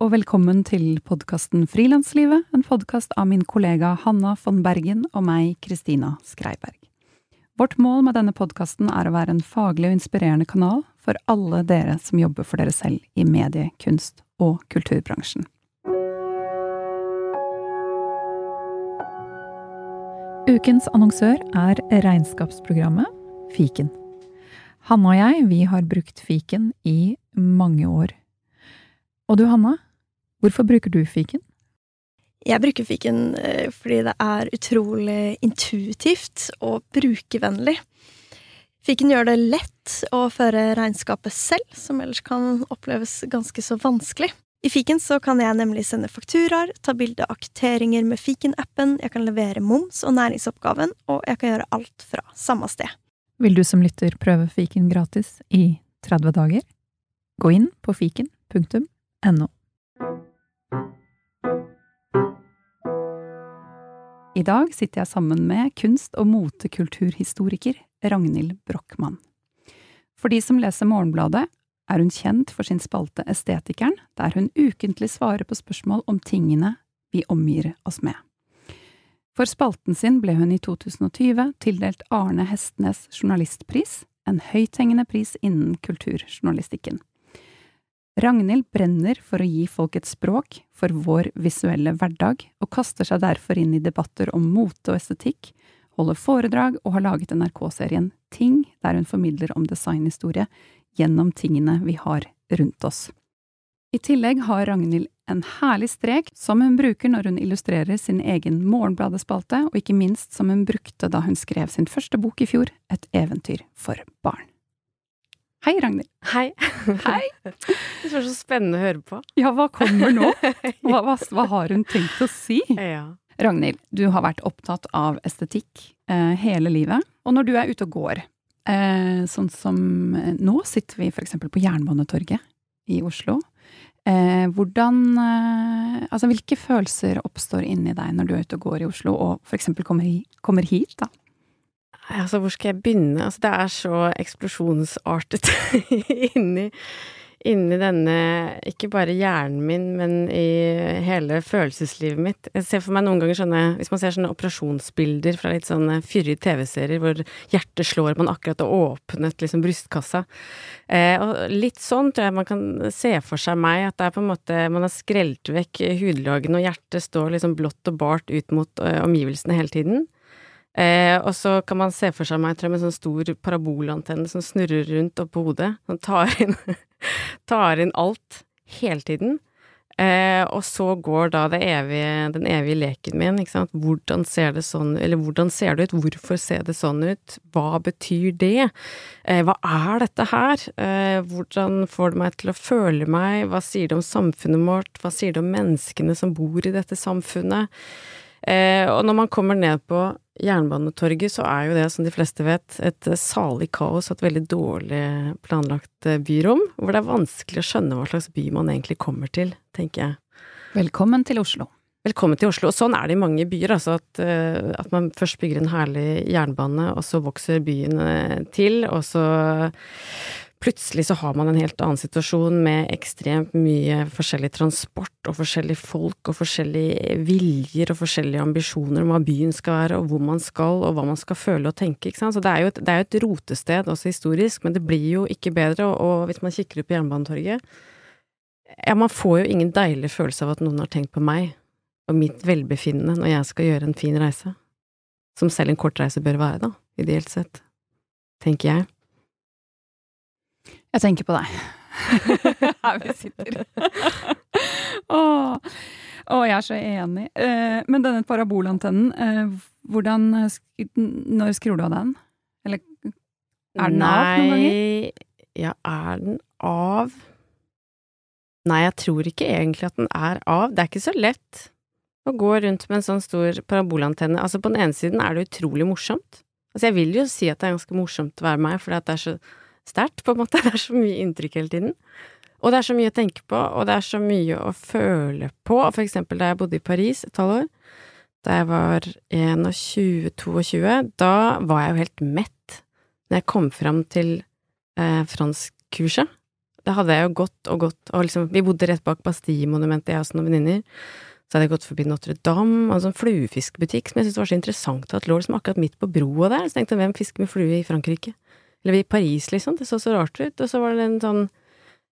Og velkommen til podkasten Frilanslivet, en podkast av min kollega Hanna von Bergen og meg, Kristina Skreiberg. Vårt mål med denne podkasten er å være en faglig og inspirerende kanal for alle dere som jobber for dere selv i medie-, kunst- og kulturbransjen. Ukens annonsør er regnskapsprogrammet Fiken. Hanna og jeg, vi har brukt fiken i mange år. Og du, Hanna, hvorfor bruker du fiken? Jeg bruker fiken eh, fordi det er utrolig intuitivt og brukervennlig. Fiken gjør det lett å føre regnskapet selv, som ellers kan oppleves ganske så vanskelig. I fiken så kan jeg nemlig sende fakturaer, ta bilde av kvitteringer med fiken-appen, jeg kan levere moms og næringsoppgaven, og jeg kan gjøre alt fra samme sted. Vil du som lytter prøve fiken gratis i 30 dager? Gå inn på fiken.no. I dag sitter jeg sammen med kunst- og motekulturhistoriker Ragnhild Brochmann. For de som leser Morgenbladet, er hun kjent for sin spalte Estetikeren, der hun ukentlig svarer på spørsmål om tingene vi omgir oss med. For spalten sin ble hun i 2020 tildelt Arne Hestnes journalistpris, en høythengende pris innen kulturjournalistikken. Ragnhild brenner for å gi folk et språk for vår visuelle hverdag, og kaster seg derfor inn i debatter om mote og estetikk, holder foredrag og har laget NRK-serien Ting, der hun formidler om designhistorie gjennom tingene vi har rundt oss. I tillegg har Ragnhild en herlig strek som hun bruker når hun illustrerer sin egen Morgenbladet-spalte, og ikke minst som hun brukte da hun skrev sin første bok i fjor, Et eventyr for barn. Hei, Ragnhild. Hei. Hei. Det var så spennende å høre på. Ja, hva kommer nå? Hva, hva, hva har hun tenkt å si? Ja. Ragnhild, du har vært opptatt av estetikk eh, hele livet. Og når du er ute og går, eh, sånn som eh, nå sitter vi eksempel på Jernbanetorget i Oslo. Eh, hvordan eh, Altså, hvilke følelser oppstår inni deg når du er ute og går i Oslo, og eksempel kommer, kommer hit, da? Altså, hvor skal jeg begynne? Altså, det er så eksplosjonsartet inni, inni denne Ikke bare hjernen min, men i hele følelseslivet mitt. Jeg ser for meg noen ganger sånne Hvis man ser sånne operasjonsbilder fra litt sånne fyrige TV-serier hvor hjertet slår, man akkurat har åpnet liksom brystkassa. Eh, og litt sånn tror jeg man kan se for seg meg, at det er på en måte Man har skrelt vekk hudlagene, og hjertet står liksom blått og bart ut mot ø, omgivelsene hele tiden. Eh, og så kan man se for seg meg, tror jeg, med sånn stor parabolantenne som snurrer rundt oppå hodet. Som tar inn, tar inn alt hele tiden. Eh, og så går da evige, den evige leken min, ikke sant. Hvordan ser det sånn Eller hvordan ser det ut? Hvorfor ser det sånn ut? Hva betyr det? Eh, hva er dette her? Eh, hvordan får det meg til å føle meg? Hva sier det om samfunnet vårt? Hva sier det om menneskene som bor i dette samfunnet? Eh, og når man kommer ned på Jernbanetorget, så er jo det, som de fleste vet, et salig kaos og et veldig dårlig planlagt byrom, hvor det er vanskelig å skjønne hva slags by man egentlig kommer til, tenker jeg. Velkommen til Oslo. Velkommen til Oslo. Og sånn er det i mange byer, altså at, at man først bygger en herlig jernbane, og så vokser byen til, og så plutselig så har man en helt annen situasjon med ekstremt mye forskjellig transport og forskjellige folk og forskjellige viljer og forskjellige ambisjoner om hva byen skal være og hvor man skal og hva man skal føle og tenke, ikke sant. Så det er jo et, er et rotested også historisk, men det blir jo ikke bedre, og, og hvis man kikker ut på Jernbanetorget Ja, man får jo ingen deilig følelse av at noen har tenkt på meg og mitt velbefinnende når jeg skal gjøre en fin reise. Som selv en kort reise bør være, da, ideelt sett. Tenker jeg. Jeg tenker på deg. Her vi sitter. Åh. Åh, jeg er så enig. Eh, men denne parabolantennen, eh, hvordan Når skrur du av den? Eller er den Nei, av noen ganger? Ja, er den av Nei, jeg tror ikke egentlig at den er av. Det er ikke så lett. Å gå rundt med en sånn stor parabolantenne. Altså, på den ene siden er det utrolig morsomt. Altså, jeg vil jo si at det er ganske morsomt å være meg, at det er så sterkt, på en måte. Det er så mye inntrykk hele tiden. Og det er så mye å tenke på, og det er så mye å føle på. For eksempel da jeg bodde i Paris et halvår, da jeg var 21-22, da var jeg jo helt mett når jeg kom fram til eh, franskkurset. Da hadde jeg jo gått og gått, og liksom Vi bodde rett bak Bastille-monumentet, jeg og noen venninner. Så hadde jeg gått forbi Notre-Dame, og en sånn fluefiskbutikk som jeg syntes var så interessant at lå liksom akkurat midt på broa der. Så tenkte jeg hvem fisker med flue i Frankrike? Eller i Paris, liksom. Det så så rart ut. Og så var det en sånn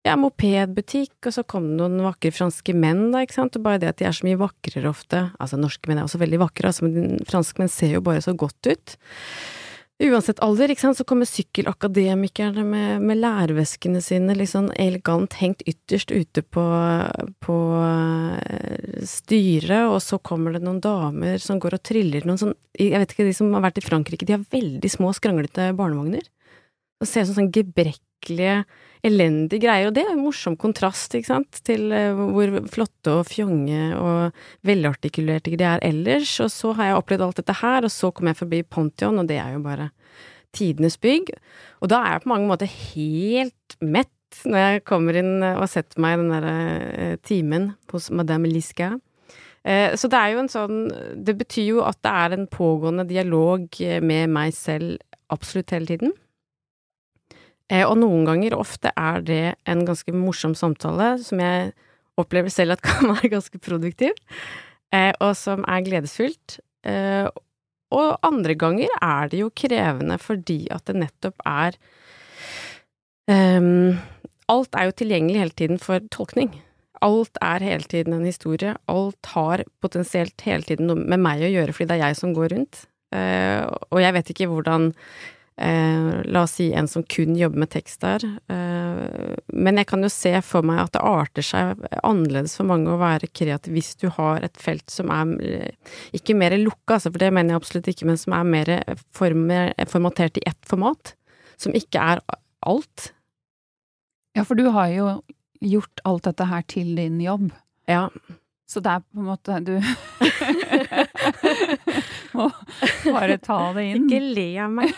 ja, mopedbutikk, og så kom det noen vakre franske menn, da, ikke sant, og bare det at de er så mye vakrere ofte, altså norske menn er også veldig vakre, altså, men franske menn ser jo bare så godt ut. Uansett alder, ikke sant, så kommer sykkelakademikerne med, med lærveskene sine liksom elegant hengt ytterst ute på, på eh, styret, og så kommer det noen damer som går og triller noen sånn Jeg vet ikke, de som har vært i Frankrike, de har veldig små, skranglete barnevogner. Og ser ut som sånn gebrekkelige elendige greier, og det er en morsom kontrast, ikke sant, til uh, hvor flotte og fjonge og velartikulerte de er ellers, og så har jeg opplevd alt dette her, og så kom jeg forbi Pontion, og det er jo bare tidenes bygg, og da er jeg på mange måter helt mett når jeg kommer inn og setter meg i den derre uh, timen hos Madame Liska. Uh, så det er jo en sånn Det betyr jo at det er en pågående dialog med meg selv absolutt hele tiden. Eh, og noen ganger, ofte, er det en ganske morsom samtale som jeg opplever selv at kan være ganske produktiv, eh, og som er gledesfylt. Eh, og andre ganger er det jo krevende fordi at det nettopp er um, Alt er jo tilgjengelig hele tiden for tolkning. Alt er hele tiden en historie. Alt har potensielt hele tiden noe med meg å gjøre fordi det er jeg som går rundt. Og jeg vet ikke hvordan Eh, la oss si en som kun jobber med tekst der. Eh, men jeg kan jo se for meg at det arter seg annerledes for mange å være kreativ hvis du har et felt som er eh, ikke mer lukka, altså, for det mener jeg absolutt ikke, men som er mer former, formatert i ett format. Som ikke er alt. Ja, for du har jo gjort alt dette her til din jobb. Ja. Så det er på en måte Du må bare ta det inn. Ikke le av meg.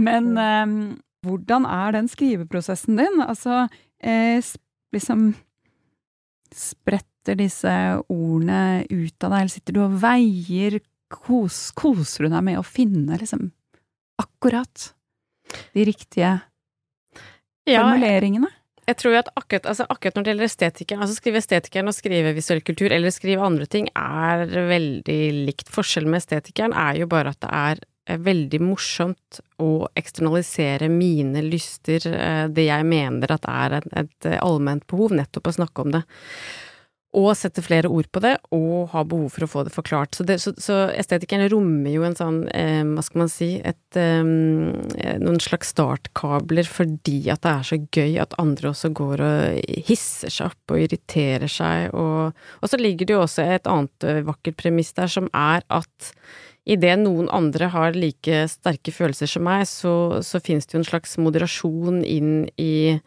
Men um, hvordan er den skriveprosessen din? Altså, eh, liksom Spretter disse ordene ut av deg, eller sitter du og veier? Kos, koser du deg med å finne liksom akkurat de riktige ja, formuleringene? Jeg tror at akkurat, altså akkurat, når det gjelder estetikeren, altså skrive estetikeren og skrive visuell kultur, eller skrive andre ting, er veldig likt. Forskjellen med estetikeren er jo bare at det er eh, veldig morsomt å eksternalisere mine lyster, eh, det jeg mener at er et, et allment behov, nettopp å snakke om det og sette flere ord på det, og ha behov for å få det forklart. Så, det, så, så estetikeren rommer jo en sånn, eh, hva skal man si, et, eh, noen slags startkabler fordi at det er så gøy at andre også går og hisser seg opp og irriterer seg, og, og så ligger det jo også et annet eh, vakkert premiss der, som er at idet noen andre har like sterke følelser som meg, så, så finnes det jo en slags moderasjon inn i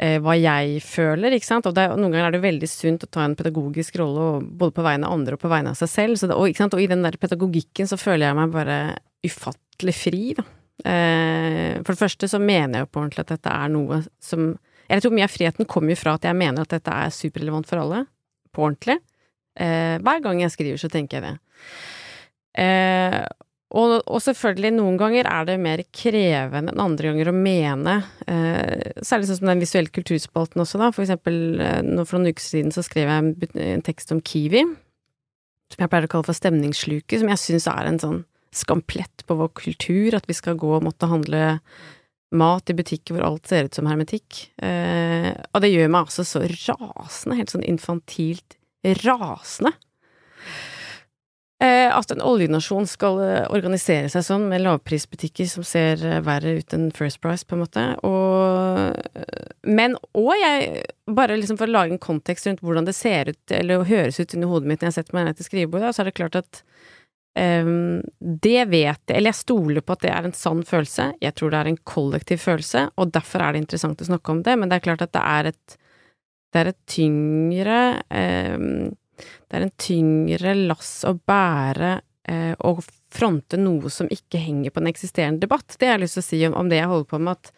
eh, hva jeg føler, ikke sant. Og er, noen ganger er det veldig sunt å ta en pedagogisk rolle, både på vegne av andre og på vegne av seg selv. Det, og, og, i den der pedagogikken så føler jeg meg bare ufattelig fri, da. Eh, for det første så mener jeg jo på ordentlig at dette er noe som Jeg tror mye av friheten kommer jo fra at jeg mener at dette er superrelevant for alle. På ordentlig. Eh, hver gang jeg skriver, så tenker jeg det. Eh, og, og, selvfølgelig, noen ganger er det mer krevende enn andre ganger å mene, eh, særlig sånn som den visuelle kulturspalten også, da. For eksempel eh, nå for noen uker siden så skrev jeg en, en, tekst om kiwi, som jeg pleier å kalle for stemningssluket, som jeg syns er en sånn skamplett på vår kultur, at vi skal gå og måtte handle mat i butikker hvor alt ser ut som hermetikk. Eh, og det gjør meg altså så rasende, helt sånn infantilt rasende. Eh, at en oljenasjon skal eh, organisere seg sånn, med lavprisbutikker som ser eh, verre ut enn First Price, på en måte. Og, men òg jeg Bare liksom for å lage en kontekst rundt hvordan det ser ut, eller høres ut inni hodet mitt når jeg setter meg ned til skrivebordet, så er det klart at um, det vet jeg, eller jeg stoler på at det er en sann følelse. Jeg tror det er en kollektiv følelse, og derfor er det interessant å snakke om det, men det er klart at det er et det er et tyngre eh, Det er en tyngre lass å bære eh, og fronte noe som ikke henger på en eksisterende debatt. Det har jeg lyst til å si om, om det jeg holder på med, at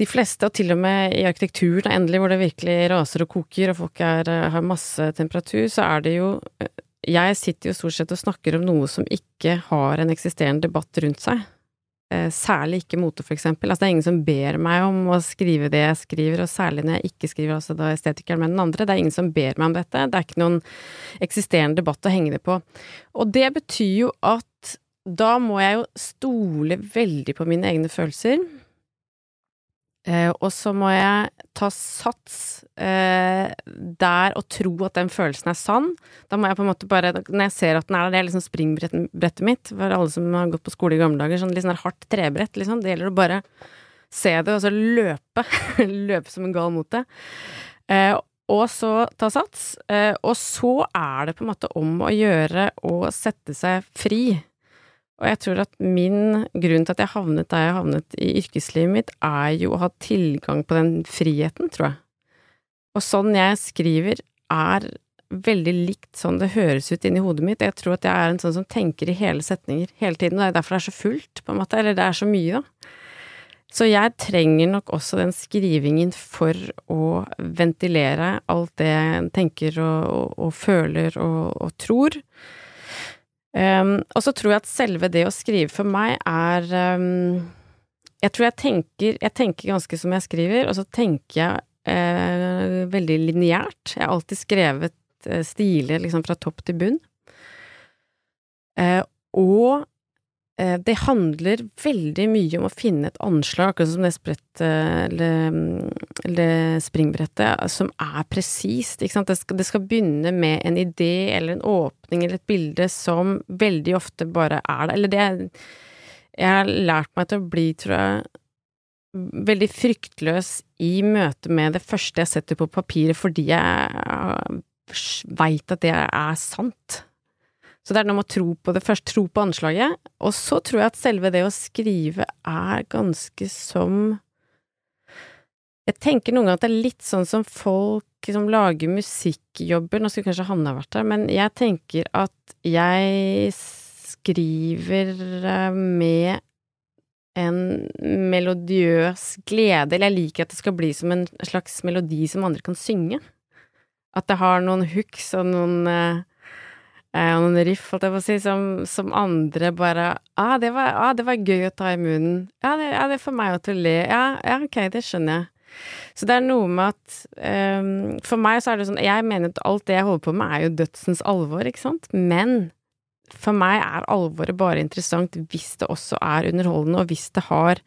de fleste, og til og med i arkitekturen endelig, hvor det virkelig raser og koker, og folk er, har masse temperatur, så er det jo Jeg sitter jo stort sett og snakker om noe som ikke har en eksisterende debatt rundt seg. Eh, særlig ikke mote, for eksempel. Altså, det er ingen som ber meg om å skrive det jeg skriver, og særlig når jeg ikke skriver altså da estetikeren, men den andre. Det er ingen som ber meg om dette. Det er ikke noen eksisterende debatt å henge det på. Og det betyr jo at da må jeg jo stole veldig på mine egne følelser. Eh, og så må jeg ta sats eh, der og tro at den følelsen er sann. Da må jeg på en måte bare, når jeg ser at den er der, det er liksom springbrettet mitt for alle som har gått på skole i gamle dager, sånn litt sånn hardt trebrett, liksom. Det gjelder å bare se det, og så løpe. løpe som en gal mot det. Eh, og så ta sats. Eh, og så er det på en måte om å gjøre å sette seg fri. Og jeg tror at min grunn til at jeg havnet der jeg havnet i yrkeslivet mitt, er jo å ha tilgang på den friheten, tror jeg. Og sånn jeg skriver, er veldig likt sånn det høres ut inni hodet mitt. Jeg tror at jeg er en sånn som tenker i hele setninger hele tiden, og det er derfor det er så fullt, på en måte, eller det er så mye, da. Så jeg trenger nok også den skrivingen for å ventilere alt det jeg tenker og, og, og føler og, og tror. Um, og så tror jeg at selve det å skrive for meg er um, Jeg tror jeg tenker, jeg tenker ganske som jeg skriver, og så tenker jeg uh, veldig lineært. Jeg har alltid skrevet uh, stiler liksom fra topp til bunn. Uh, og det handler veldig mye om å finne et anslag, akkurat som det sprettet eller, eller springbrettet, som er presist, ikke sant. Det skal, det skal, begynne med en idé eller en åpning eller et bilde som veldig ofte bare er det. Eller det Jeg har lært meg til å bli, tror jeg, veldig fryktløs i møte med det første jeg setter på papiret, fordi jeg veit at det er sant. Så det er noe med å tro på det først, tro på anslaget, og så tror jeg at selve det å skrive er ganske som Jeg tenker noen ganger at det er litt sånn som folk som lager musikkjobber, nå skulle kanskje Hanne vært der, men jeg tenker at jeg skriver eh, med en melodiøs glede, eller jeg liker at det skal bli som en slags melodi som andre kan synge. At det har noen hooks og noen eh, og noen riff, holdt jeg på å si, som, som andre bare ah det, var, ah, det var gøy å ta i munnen. Ja, det, ja, det får meg jo til å le. Ja, ja, ok, det skjønner jeg. Så det er noe med at um, For meg så er det sånn Jeg mener at alt det jeg holder på med, er jo dødsens alvor, ikke sant? Men for meg er alvoret bare interessant hvis det også er underholdende, og hvis det har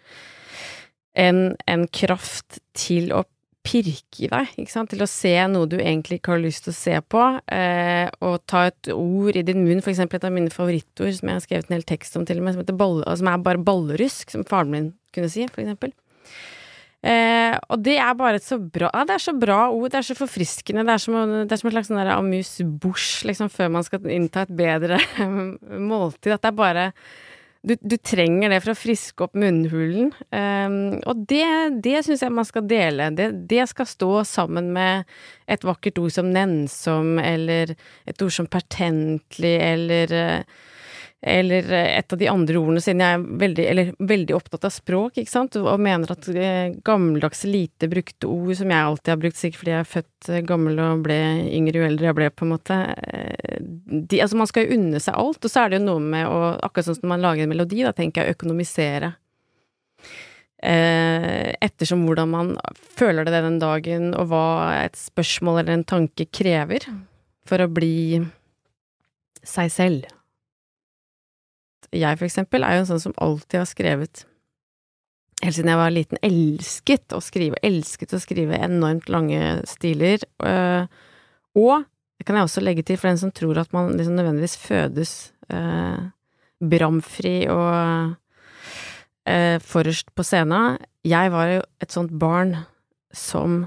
en, en kraft til å pirke i deg, til å se noe du egentlig ikke har lyst til å se på, eh, og ta et ord i din munn, for eksempel et av mine favorittord som jeg har skrevet en hel tekst om til og med, som, balle, som er bare ballerusk, som faren min kunne si, for eksempel. Eh, og det er bare et så bra ja, Det er så bra ord, det er så forfriskende, det er som, det er som et slags sånn amuse bouche, liksom, før man skal innta et bedre måltid, at det er bare du, du, trenger det for å friske opp munnhulen. Um, og det, det syns jeg man skal dele. Det, det, skal stå sammen med et vakkert ord som nennsom, eller et ord som pertentlig, eller uh, eller et av de andre ordene, siden jeg er veldig, eller, veldig opptatt av språk, ikke sant, og mener at eh, gammeldagse, lite brukte ord, som jeg alltid har brukt, sikkert fordi jeg er født eh, gammel og ble yngre jo eldre jeg ble, på en måte eh, de, Altså, man skal jo unne seg alt, og så er det jo noe med å, akkurat sånn som man lager en melodi, da tenker jeg økonomisere. Eh, ettersom hvordan man føler det den dagen, og hva et spørsmål eller en tanke krever for å bli seg selv jeg for eksempel er jo en sånn som alltid har skrevet Helt siden jeg var liten, elsket å skrive, elsket å skrive enormt lange stiler. Øh, og det kan jeg også legge til for den som tror at man liksom nødvendigvis fødes eh, bramfri og eh, forrest på scenen. Jeg var jo et sånt barn som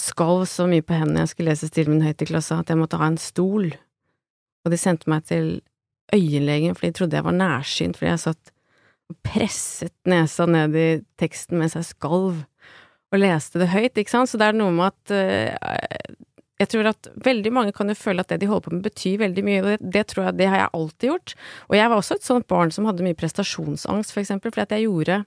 skalv så mye på hendene jeg skulle lese stilen min høyt i klassa, at jeg måtte ha en stol. Og de sendte meg til øyenlegen fordi de trodde jeg var nærsynt fordi jeg satt og presset nesa ned i teksten mens jeg skalv. og leste det høyt, ikke sant. Så det er noe med at uh, jeg tror at veldig mange kan jo føle at det de holder på med betyr veldig mye, og det, det, tror jeg, det har jeg alltid gjort. Og jeg var også et sånt barn som hadde mye prestasjonsangst, for eksempel, fordi at jeg gjorde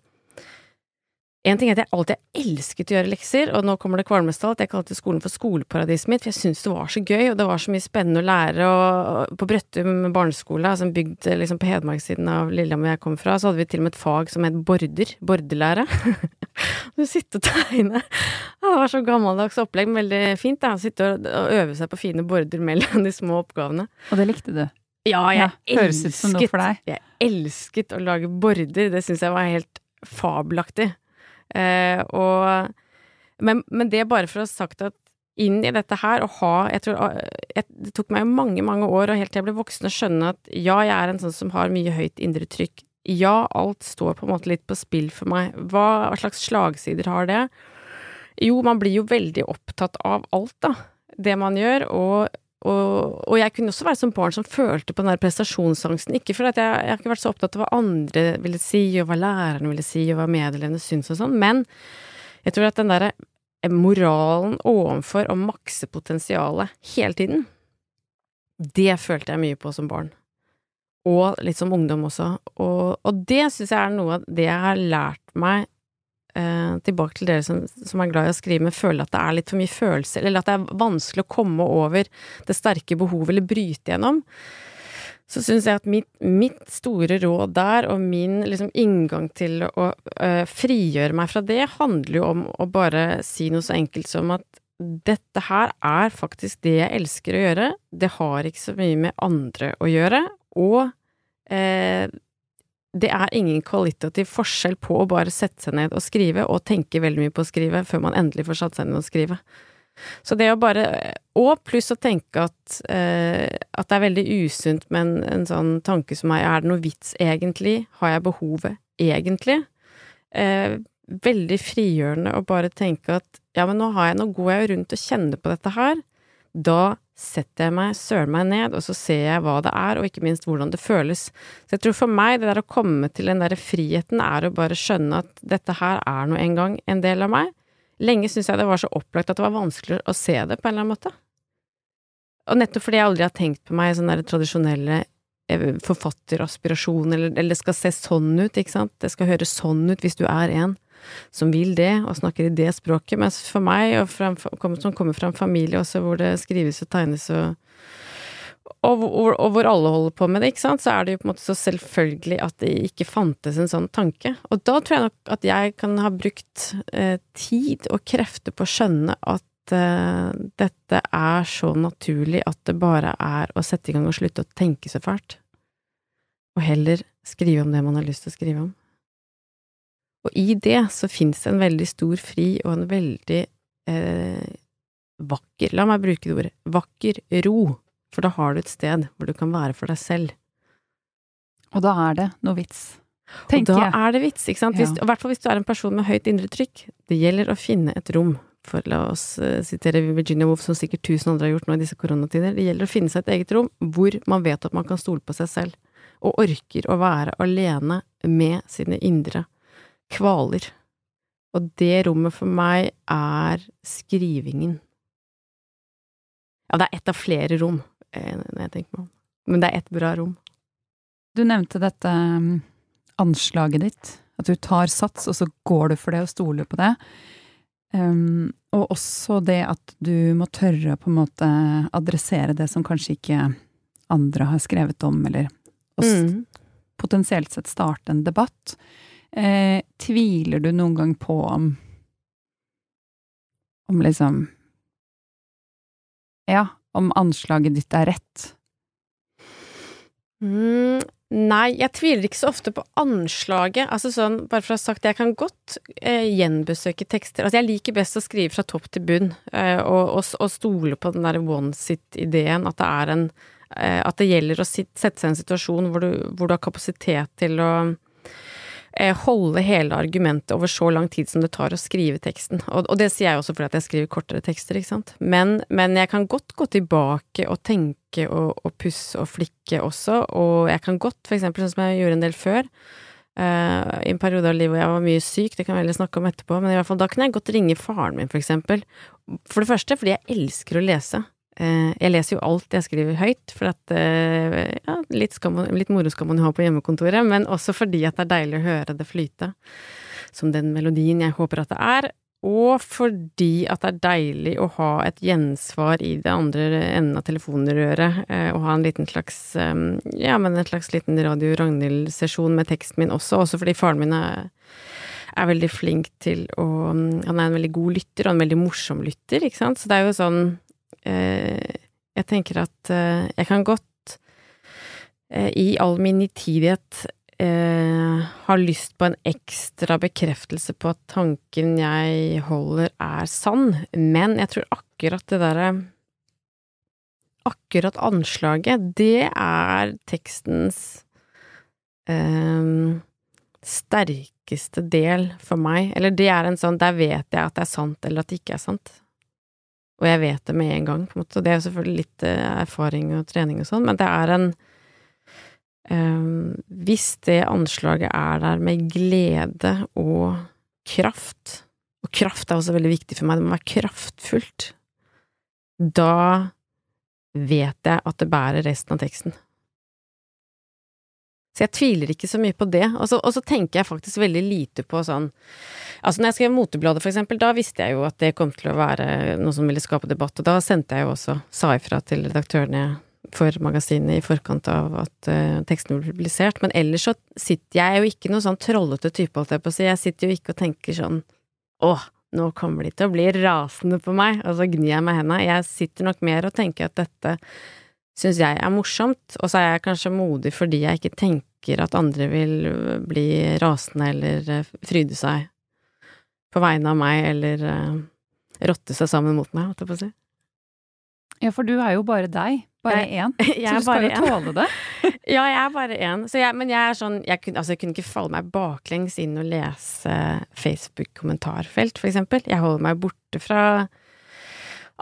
en ting er at jeg alltid har elsket å gjøre lekser, og nå kommer det kvalmestall at Jeg kalte skolen for skoleparadiset mitt, for jeg syntes det var så gøy, og det var så mye spennende å lære. Og på Brøttum barneskole, altså bygd liksom på Hedmarkssiden av Lillehammer jeg kom fra, så hadde vi til og med et fag som het border. Borderlære. du sitter og tegner. Ja, det var så gammeldags opplegg, men veldig fint. da, Sitte og, og øve seg på fine border mellom de små oppgavene. Og det likte du? Ja, jeg ja, elsket, jeg elsket å lage border. Det syns jeg var helt fabelaktig. Eh, og men, men, det bare for å ha sagt at inn i dette her, og ha jeg tror, jeg, Det tok meg mange, mange år, og helt til jeg ble voksen, å skjønne at ja, jeg er en sånn som har mye høyt indre trykk. Ja, alt står på en måte litt på spill for meg. Hva slags slagsider har det? Jo, man blir jo veldig opptatt av alt, da. Det man gjør, og og, og, jeg kunne også være som barn som følte på den der prestasjonsangsten. Ikke fordi jeg, jeg har ikke vært så opptatt av hva andre ville si, og hva lærerne ville si, og hva medelevene syntes og sånn, men jeg tror at den derre moralen ovenfor å makse potensialet hele tiden, det følte jeg mye på som barn. Og litt som ungdom også. Og, og det syns jeg er noe av det jeg har lært meg eh, tilbake til dere som, som, er glad i å skrive, men føler at det er litt for mye følelser, eller at det er vanskelig å komme over det sterke behovet, eller bryte gjennom, så syns jeg at mitt, mitt, store råd der, og min liksom inngang til å øh, frigjøre meg fra det, handler jo om å bare si noe så enkelt som at dette her er faktisk det jeg elsker å gjøre, det har ikke så mye med andre å gjøre, og eh, det er ingen kvalitativ forskjell på å bare sette seg ned og skrive, og tenke veldig mye på å skrive, før man endelig får satt seg ned og skrive. Så det å bare Og pluss å tenke at, eh, at det er veldig usunt med en, en, sånn tanke som meg, er det noe vits egentlig? Har jeg behovet egentlig? Eh, veldig frigjørende å bare tenke at ja, men nå har jeg, nå går jeg rundt og kjenner på dette her. Da setter jeg meg søren meg ned, og så ser jeg hva det er, og ikke minst hvordan det føles. Så jeg tror for meg, det der å komme til den derre friheten, er å bare skjønne at dette her er nå en gang en del av meg. Lenge syntes jeg det var så opplagt at det var vanskelig å se det på en eller annen måte. Og nettopp fordi jeg aldri har tenkt på meg sånne der tradisjonelle eh, forfatteraspirasjon, eller, eller det skal se sånn ut, ikke sant, det skal høres sånn ut hvis du er en som vil det, og snakker i det språket. Mens for meg, og fra, som kommer fra en familie også hvor det skrives og tegnes og og, og, og, hvor alle holder på med det, ikke sant, så er det jo på en måte så selvfølgelig at det ikke fantes en sånn tanke. Og da tror jeg nok at jeg kan ha brukt eh, tid og krefter på å skjønne at eh, dette er så naturlig at det bare er å sette i gang og slutte å tenke så fælt. Og heller skrive om det man har lyst til å skrive om. Og i det så fins det en veldig stor fri og en veldig eh, vakker, la meg bruke det ordet, vakker ro, for da har du et sted hvor du kan være for deg selv. Og da er det noe vits, tenker jeg. Og da er det vits, ikke sant. Hvis, I hvert fall hvis du er en person med høyt indre trykk. Det gjelder å finne et rom, for la oss uh, sitere Virginia Woolf, som sikkert tusen andre har gjort nå i disse koronatider. Det gjelder å finne seg et eget rom hvor man vet at man kan stole på seg selv, og orker å være alene med sine indre kvaler. Og det rommet for meg er skrivingen. Ja, det er ett av flere rom, eh, når jeg tenker meg om. Men det er ett bra rom. Du nevnte dette um, anslaget ditt, at du tar sats, og så går du for det og stoler på det. Um, og også det at du må tørre å på en måte adressere det som kanskje ikke andre har skrevet om, eller mm. potensielt sett starte en debatt. Eh, tviler du noen gang på om Om liksom Ja, om anslaget ditt er rett? Mm, nei, jeg tviler ikke så ofte på anslaget. Altså sånn, bare for å ha sagt det, jeg kan godt eh, gjenbesøke tekster. Altså, jeg liker best å skrive fra topp til bunn, eh, og, og, og, stole på den der one sit-ideen, at det er en eh, At det gjelder å sit, sette seg i en situasjon hvor du, hvor du har kapasitet til å holde hele argumentet over så lang tid som det tar å skrive teksten. Og, og det sier jeg også fordi at jeg skriver kortere tekster, ikke sant. Men, men jeg kan godt gå tilbake og tenke og, og, pusse og flikke også, og jeg kan godt, for eksempel sånn som jeg gjorde en del før, Uh, I en periode av livet hvor jeg var mye syk, det kan vi heller snakke om etterpå, men i hvert fall da kunne jeg godt ringe faren min, for eksempel. For det første fordi jeg elsker å lese. Uh, jeg leser jo alt jeg skriver høyt, for at uh, ja, litt, man, litt, moro skal man ha på hjemmekontoret, men også fordi at det er deilig å høre det flyte, som den melodien jeg håper at det er. Og fordi at det er deilig å ha et gjensvar i det andre enden av telefonrøret, eh, og ha en liten slags eh, ja, men en slags liten Radio Ragnhild-sesjon med teksten min også, også fordi faren min er, er veldig flink til å Han er en veldig god lytter, og en veldig morsom lytter, ikke sant, så det er jo sånn eh, Jeg tenker at eh, jeg kan godt eh, i all min nitidighet eh, har lyst på en ekstra bekreftelse på at tanken jeg holder, er sann, men jeg tror akkurat det derre Akkurat anslaget, det er tekstens eh, sterkeste del for meg. Eller det er en sånn Der vet jeg at det er sant, eller at det ikke er sant. Og jeg vet det med en gang, på en måte. Det er jo selvfølgelig litt eh, erfaring og trening og sånn, men det er en Um, hvis det anslaget er der med glede og kraft, og kraft er også veldig viktig for meg, det må være kraftfullt, da vet jeg at det bærer resten av teksten. Så jeg tviler ikke så mye på det. Og så, og så, tenker jeg faktisk veldig lite på sånn Altså, når jeg skrev Motebladet, for eksempel, da visste jeg jo at det kom til å være noe som ville skape debatt, og da sendte jeg jo også, sa ifra til redaktørene for magasinet i forkant av at uh, teksten ble publisert. Men ellers så sitter jeg jo ikke noe sånn trollete type, holdt jeg på å si. Jeg sitter jo ikke og tenker sånn åh, nå kommer de til å bli rasende på meg, og så gnir jeg meg hendene. Jeg sitter nok mer og tenker at dette syns jeg er morsomt, og så er jeg kanskje modig fordi jeg ikke tenker at andre vil bli rasende eller uh, fryde seg på vegne av meg, eller uh, rotte seg sammen mot meg, holdt jeg på å si. Ja, for du er jo bare deg. Bare én? Så du skal jo tåle det? ja, jeg er bare én. Men jeg er sånn jeg kunne, altså, jeg kunne ikke falle meg baklengs inn og lese Facebook-kommentarfelt, for eksempel. Jeg holder meg borte fra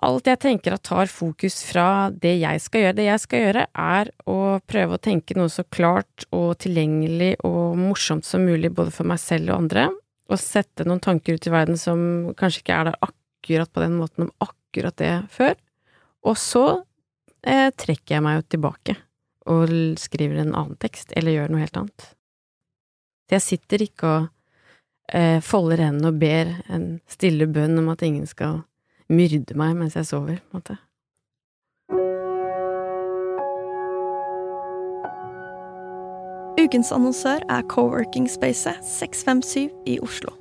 alt jeg tenker at tar fokus fra det jeg skal gjøre. Det jeg skal gjøre, er å prøve å tenke noe så klart og tilgjengelig og morsomt som mulig, både for meg selv og andre, og sette noen tanker ut i verden som kanskje ikke er der akkurat på den måten om akkurat det før. Og så eh, trekker jeg meg jo tilbake og skriver en annen tekst, eller gjør noe helt annet. Jeg sitter ikke og eh, folder hendene og ber en stille bønn om at ingen skal myrde meg mens jeg sover, på en måte. Ukens annonsør er coworking spacet 657 i Oslo.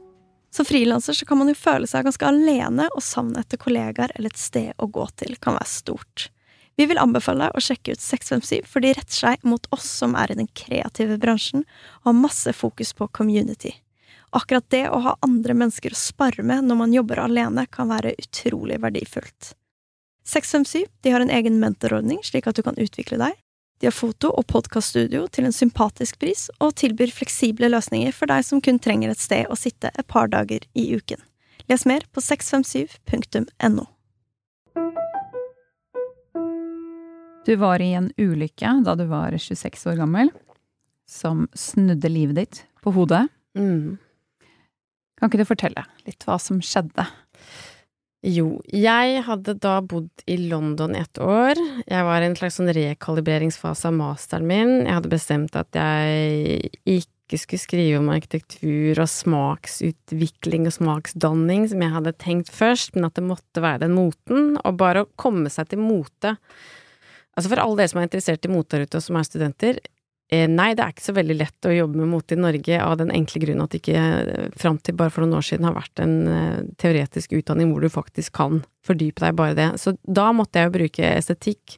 Som frilanser kan man jo føle seg ganske alene, og savnet etter kollegaer eller et sted å gå til kan være stort. Vi vil anbefale deg å sjekke ut 657, for de retter seg mot oss som er i den kreative bransjen og har masse fokus på community. Akkurat det å ha andre mennesker å spare med når man jobber alene, kan være utrolig verdifullt. 657 de har en egen mentorordning, slik at du kan utvikle deg. De har foto- og podkaststudio til en sympatisk pris, og tilbyr fleksible løsninger for deg som kun trenger et sted å sitte et par dager i uken. Les mer på 657.no. Du var i en ulykke da du var 26 år gammel, som snudde livet ditt på hodet. Mm. Kan ikke du fortelle litt hva som skjedde? Jo, jeg hadde da bodd i London et år. Jeg var i en slags sånn rekalibreringsfase av masteren min. Jeg hadde bestemt at jeg ikke skulle skrive om arkitektur og smaksutvikling og smaksdanning, som jeg hadde tenkt først, men at det måtte være den moten. Og bare å komme seg til mote Altså for alle dere som er interessert i mote og som er studenter, nei, det er ikke så veldig lett å jobbe med mote i Norge av den enkle grunn at det ikke eh, fram til bare for noen år siden har vært en eh, teoretisk utdanning hvor du faktisk kan fordype deg bare det. Så da måtte jeg jo bruke estetikk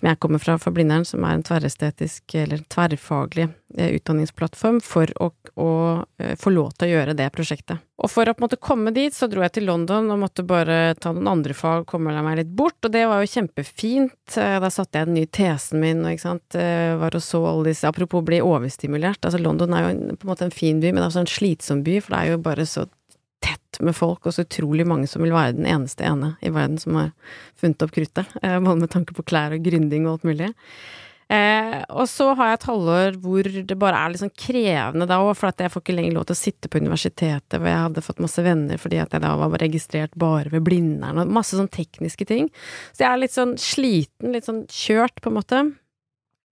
som jeg kommer fra, for Blindern, som er en tverrestetisk, eller tverrfaglig eh, utdanningsplattform, for å, å eh, få lov til å gjøre det prosjektet. Og for å på en måte komme dit, så dro jeg til London og måtte bare ta noen andre fag, komme meg litt bort, og det var jo kjempefint. Eh, da satte jeg den nye tesen min, og ikke sant, var og så alle disse Apropos bli overstimulert, altså London er jo på en måte en fin by, men også en slitsom by, for det er jo bare så med folk, og så utrolig mange som vil være den eneste ene i verden som har funnet opp kruttet, eh, både med tanke på klær og gründing og alt mulig. Eh, og så har jeg et halvår hvor det bare er litt sånn krevende da òg, for at jeg får ikke lenger lov til å sitte på universitetet hvor jeg hadde fått masse venner fordi at jeg da var registrert bare ved Blindern og masse sånn tekniske ting. Så jeg er litt sånn sliten, litt sånn kjørt, på en måte.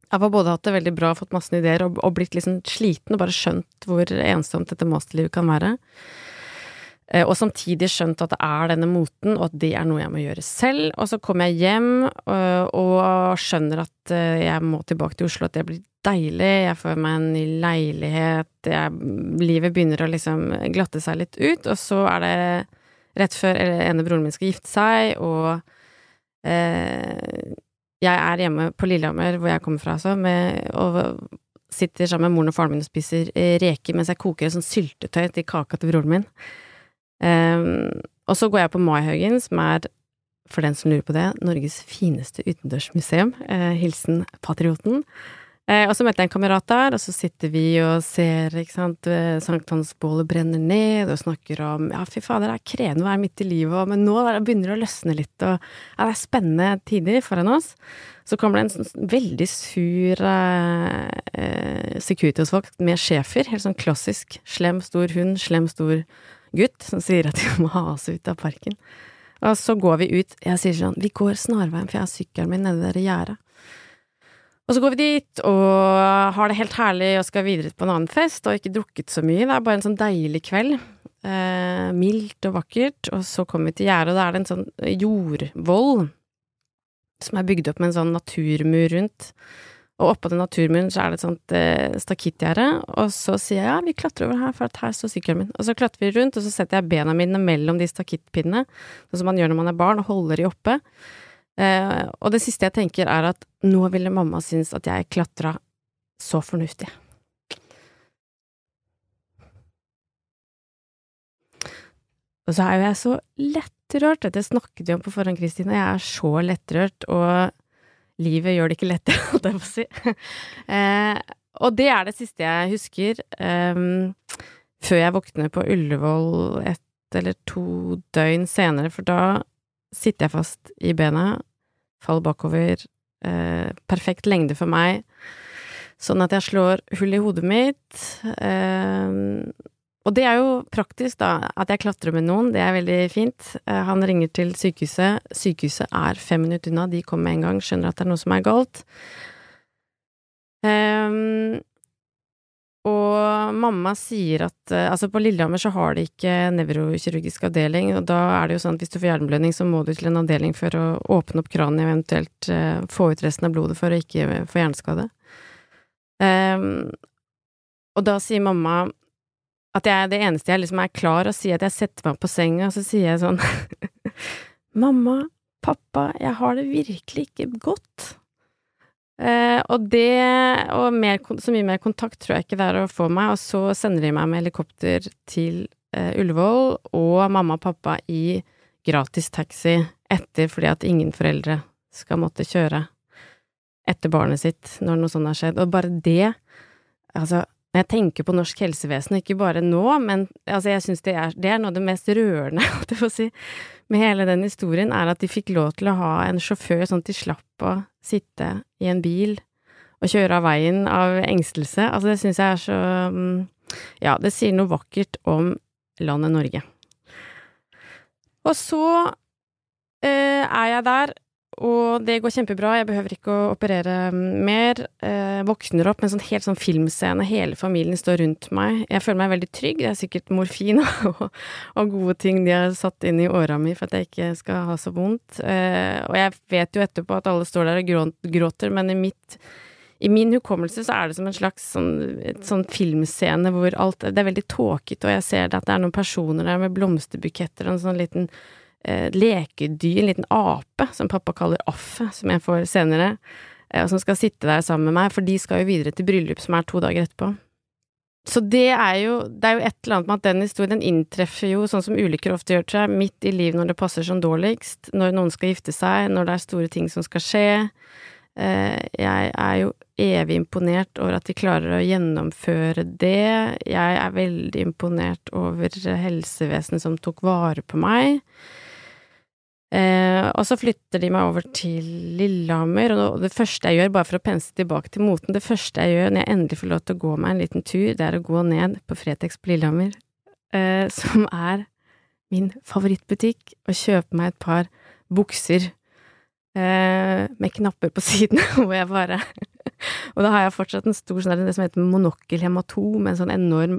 Jeg har både hatt det veldig bra, fått masse ideer, og, og blitt liksom sliten og bare skjønt hvor ensomt dette masterlivet kan være. Eh, og samtidig skjønt at det er denne moten, og at det er noe jeg må gjøre selv. Og så kommer jeg hjem og, og skjønner at eh, jeg må tilbake til Oslo, at det blir deilig, jeg får meg en ny leilighet, jeg, livet begynner å liksom glatte seg litt ut, og så er det rett før ene broren min skal gifte seg, og eh, jeg er hjemme på Lillehammer, hvor jeg kommer fra, altså, med, og sitter sammen med moren og faren min og spiser eh, reker mens jeg koker et sånt syltetøy til kaka til broren min. Um, og så går jeg på Maihaugen, som er, for den som lurer på det, Norges fineste utendørsmuseum. Uh, hilsen Patrioten. Uh, og så møter jeg en kamerat der, og så sitter vi og ser, ikke sant, eh, sankthansbålet brenner ned, og snakker om ja, fy fader, det er krevende å være midt i livet, men nå begynner det å løsne litt, og ja, det er spennende tider foran oss. Så kommer det en sånn veldig sur eh, Securitas-folk med schæfer, helt sånn klassisk slem, stor hund, slem, stor gutt, som sier at vi må ha oss ut av parken. Og så går vi ut, jeg sier sånn, vi går snarveien, for jeg har sykkelen min nede der i gjerdet. Og så går vi dit og har det helt herlig og skal videre på en annen fest, og ikke drukket så mye. Det er bare en sånn deilig kveld. Eh, mildt og vakkert. Og så kommer vi til gjerdet, og da er det en sånn jordvoll som er bygd opp med en sånn naturmur rundt. Og oppå den naturmuren så er det et sånt eh, stakittgjerde, og så sier jeg ja, vi klatrer over her, for at her står sykkelen min. Og så klatrer vi rundt, og så setter jeg bena mine mellom de stakittpinnene, sånn som man gjør når man er barn, og holder de oppe. Eh, og det siste jeg tenker, er at nå ville mamma synes at jeg klatra så fornuftig. Og så er jo jeg så lettrørt, dette snakket vi om på forhånd, Kristin, og jeg er så lettrørt, og livet gjør det ikke lettere, holdt jeg på å si. eh, og det er det siste jeg husker, um, før jeg våkner på Ullevål ett eller to døgn senere, for da sitter jeg fast i bena faller bakover, eh, perfekt lengde for meg, sånn at jeg slår hull i hodet mitt. Eh, og det er jo praktisk, da, at jeg klatrer med noen, det er veldig fint. Eh, han ringer til sykehuset, sykehuset er fem minutter unna, de kommer med en gang, skjønner at det er noe som er galt. Um, og mamma sier at eh, Altså, på Lillehammer så har de ikke nevrokirurgisk avdeling, og da er det jo sånn at hvis du får hjerneblødning, så må du til en avdeling for å åpne opp kranen, eventuelt uh, få ut resten av blodet for å ikke få hjerneskade. Um, og da sier mamma at jeg, det eneste jeg liksom er klar å si, at jeg setter meg på senga, og så sier jeg sånn Mamma, pappa, jeg har det virkelig ikke godt. Eh, og det, og mer, så mye mer kontakt tror jeg ikke det er å få meg, og så sender de meg med helikopter til eh, Ullevål og mamma og pappa i gratis taxi etter fordi at ingen foreldre skal måtte kjøre etter barnet sitt når noe sånt har skjedd. Og bare det, altså når jeg tenker på norsk helsevesen, ikke bare nå, men altså jeg syns det, det, er noe av det mest rørende, si, med hele den historien, er at de fikk lov til å ha en sjåfør sånn at de slapp å sitte i en bil og kjøre av veien av engstelse. Altså det syns jeg er så mm, Ja, det sier noe vakkert om landet Norge. Og så eh, er jeg der og det går kjempebra, jeg behøver ikke å operere mer. Eh, våkner opp med en sånn helt sånn filmscene, hele familien står rundt meg. Jeg føler meg veldig trygg, det er sikkert morfin og, og gode ting de har satt inn i åra mi for at jeg ikke skal ha så vondt. Eh, og jeg vet jo etterpå at alle står der og gråter, men i mitt i min hukommelse så er det som en slags sånn, sånn filmscene hvor alt Det er veldig tåkete, og jeg ser det at det er noen personer der med blomsterbuketter og en sånn liten eh, lekedyr, en liten ape, som pappa kaller Affe, som jeg får senere, eh, og som skal sitte der sammen med meg, for de skal jo videre til bryllup som er to dager etterpå. Så det er jo, det er jo et eller annet med at den historien inntreffer jo, sånn som ulykker ofte gjør seg, midt i livet når det passer som dårligst, når noen skal gifte seg, når det er store ting som skal skje. Eh, jeg er jo evig imponert over at de klarer å gjennomføre det. Jeg er veldig imponert over helsevesenet som tok vare på meg. Eh, og så flytter de meg over til Lillehammer, og det første jeg gjør, bare for å pense tilbake til moten, det første jeg gjør når jeg endelig får lov til å gå meg en liten tur, det er å gå ned på Fretex på Lillehammer, eh, som er min favorittbutikk, og kjøpe meg et par bukser eh, med knapper på siden, hvor jeg bare Og da har jeg fortsatt en stor sånn det som heter monokkelhematom, en sånn enorm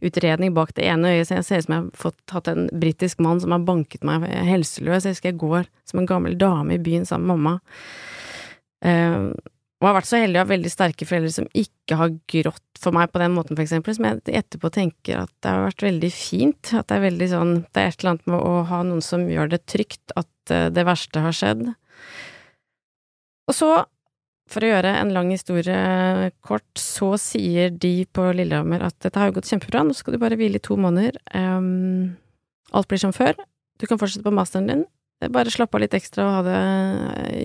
blodutredning bak det ene øyet, så jeg ser ut som jeg har fått hatt en britisk mann som har banket meg helseløs. Jeg husker jeg går som en gammel dame i byen sammen med mamma. Uh, og har vært så heldig å ha veldig sterke foreldre som ikke har grått for meg på den måten, for eksempel, som jeg etterpå tenker at det har vært veldig fint. At det er veldig sånn Det er et eller annet med å ha noen som gjør det trygt at eh, det verste har skjedd. Og så, for å gjøre en lang historie kort, så sier de på Lillehammer at dette har jo gått kjempebra, nå skal du bare hvile i to måneder. Um, alt blir som før. Du kan fortsette på masteren din. Bare slapp av litt ekstra og det,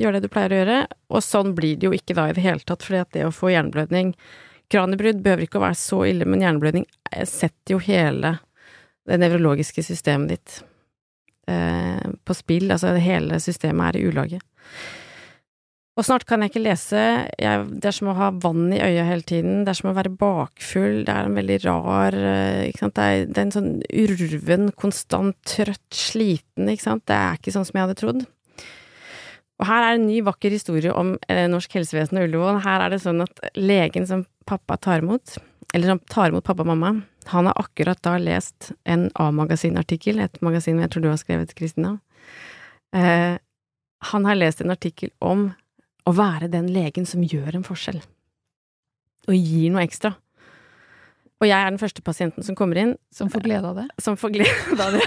gjør det du pleier å gjøre. Og sånn blir det jo ikke da i det hele tatt, fordi at det å få hjerneblødning Kraniebrudd behøver ikke å være så ille, men hjerneblødning setter jo hele det nevrologiske systemet ditt eh, på spill. Altså hele systemet er i ulage. Og snart kan jeg ikke lese, jeg, det er som å ha vann i øya hele tiden, det er som å være bakfull, det er en veldig rar eh, ikke sant, det er, det er en sånn urven, konstant trøtt, sliten, ikke sant, det er ikke sånn som jeg hadde trodd. Og her er en ny, vakker historie om eh, norsk helsevesen og Ullevål. Her er det sånn at legen som pappa tar imot, eller som tar imot pappa og mamma, han har akkurat da lest en A-magasinartikkel, et magasin jeg tror du har skrevet, Kristina. Eh, han har lest en artikkel om å være den legen som gjør en forskjell, og gir noe ekstra. Og jeg er den første pasienten som kommer inn. Som får glede av det? Som får glede av det.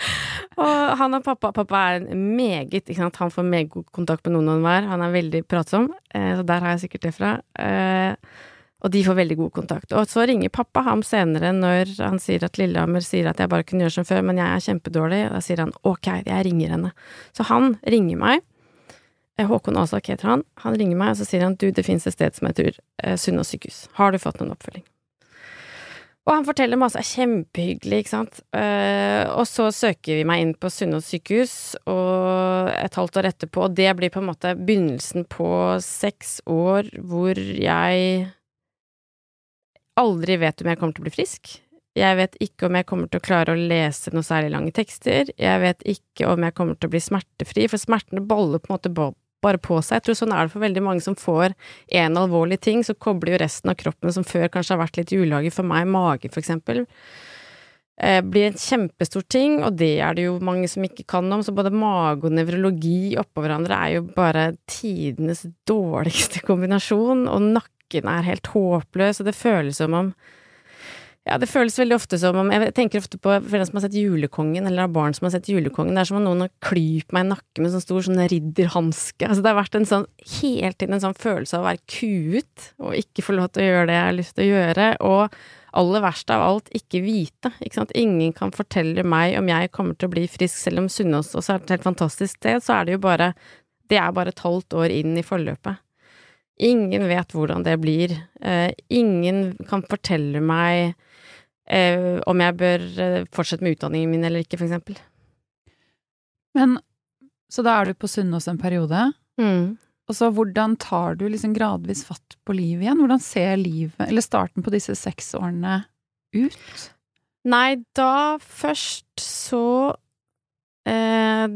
og han og pappa Pappa er meget ikke sant? Han får meget god kontakt med noen og enhver. Han er veldig pratsom, eh, så der har jeg sikkert det fra. Eh, og de får veldig god kontakt. Og så ringer pappa ham senere når han sier at Lillehammer sier at jeg bare kunne gjøre som før, men jeg er kjempedårlig. Og da sier han ok, jeg ringer henne. Så han ringer meg Eh, Håkon Asak heter han. Han ringer meg, og så sier han du, det fins et sted som heter eh, Sunnaas sykehus. Har du fått noen oppfølging? Og han forteller masse, er kjempehyggelig, ikke sant. Eh, og så søker vi meg inn på Sunnaas sykehus, og et halvt år etterpå, og det blir på en måte begynnelsen på seks år hvor jeg aldri vet om jeg kommer til å bli frisk. Jeg vet ikke om jeg kommer til å klare å lese noe særlig lange tekster. Jeg vet ikke om jeg kommer til å bli smertefri, for smertene boller på en måte bare på seg. Jeg tror sånn er det for veldig mange som får en alvorlig ting, så kobler jo resten av kroppen som før kanskje har vært litt i ulage, for meg mage for eksempel, eh, blir en kjempestor ting, og det er det jo mange som ikke kan om, så både mage og nevrologi oppå hverandre er jo bare tidenes dårligste kombinasjon, og nakken er helt håpløs, og det føles som om ja, det føles veldig ofte som om Jeg tenker ofte på foreldre som har sett Julekongen, eller har barn som har sett Julekongen. Det er som om noen har klypt meg i nakken med sånn stor sånn ridderhanske. Altså, det har vært en sånn hele tiden en sånn følelse av å være kuet, og ikke få lov til å gjøre det jeg har lyst til å gjøre. Og aller verst av alt, ikke vite. Ikke sant? Ingen kan fortelle meg om jeg kommer til å bli frisk, selv om Sunnaas også er et helt fantastisk sted, så er det jo bare Det er bare et halvt år inn i forløpet. Ingen vet hvordan det blir. Eh, ingen kan fortelle meg eh, om jeg bør eh, fortsette med utdanningen min eller ikke, for eksempel. Men så da er du på Sunnaas en periode. Mm. Og så hvordan tar du liksom gradvis fatt på livet igjen? Hvordan ser livet, eller starten på disse seks årene, ut? Nei, da først så eh,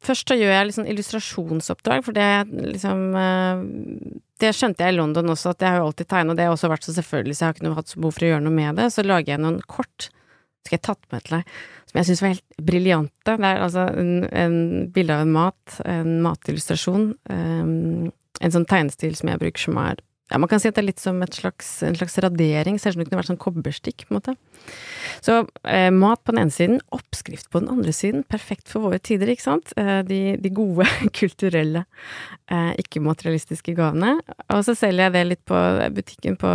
Først så gjør jeg liksom illustrasjonsoppdrag, for det liksom eh, Det skjønte jeg i London også, at jeg har jo alltid tegna, det har også vært så selvfølgelig, så jeg har ikke noe, hatt behov for å gjøre noe med det. Så lager jeg noen kort, skal jeg tatt med til deg, som jeg syns var helt briljante. Det er altså en, en bilde av en mat, en matillustrasjon. Um, en sånn tegnestil som jeg bruker som er ja, man kan si at det er litt som slags, en slags radering, ser ut som det kunne vært sånn kobberstikk, på en måte. Så eh, mat på den ene siden, oppskrift på den andre siden, perfekt for våre tider, ikke sant? Eh, de, de, gode, kulturelle, eh, ikke-materialistiske gavene. Og så selger jeg det litt på butikken på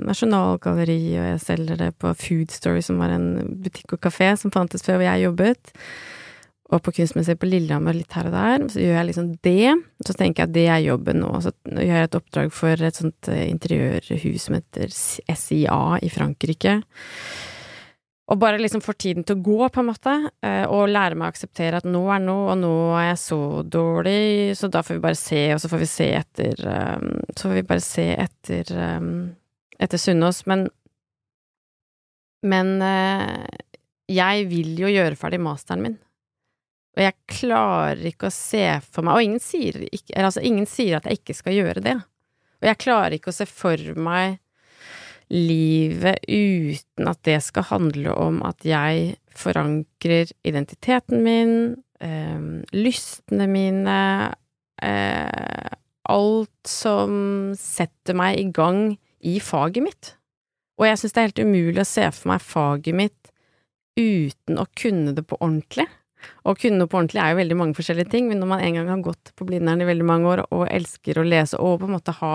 Nasjonalgalleriet, og jeg selger det på Food Story, som var en butikk og kafé som fantes før hvor jeg jobbet og på Kunstmuseet på Lillehammer litt her og der. Så gjør jeg liksom det. Så tenker jeg at det er jobben nå. Så gjør jeg et oppdrag for et sånt eh, interiørhus som heter SIA i Frankrike. og bare liksom får tiden til å gå, på en måte, eh, og lære meg å akseptere at nå er nå, og nå er jeg så dårlig, så da får vi bare se, og så får vi se etter um, Så får vi bare se etter etter Sunnaas, men Men jeg vil jo gjøre ferdig masteren min. Og jeg klarer ikke å se for meg Og ingen sier, ikke, altså, ingen sier at jeg ikke skal gjøre det. Og jeg klarer ikke å se for meg livet uten at det skal handle om at jeg forankrer identiteten min, øh, lystene mine, øh, alt som setter meg i gang i faget mitt. Og jeg syns det er helt umulig å se for meg faget mitt uten å kunne det på ordentlig. Å kunne noe på ordentlig er jo veldig mange forskjellige ting, men når man en gang har gått på Blindern i veldig mange år og elsker å lese og på en måte ha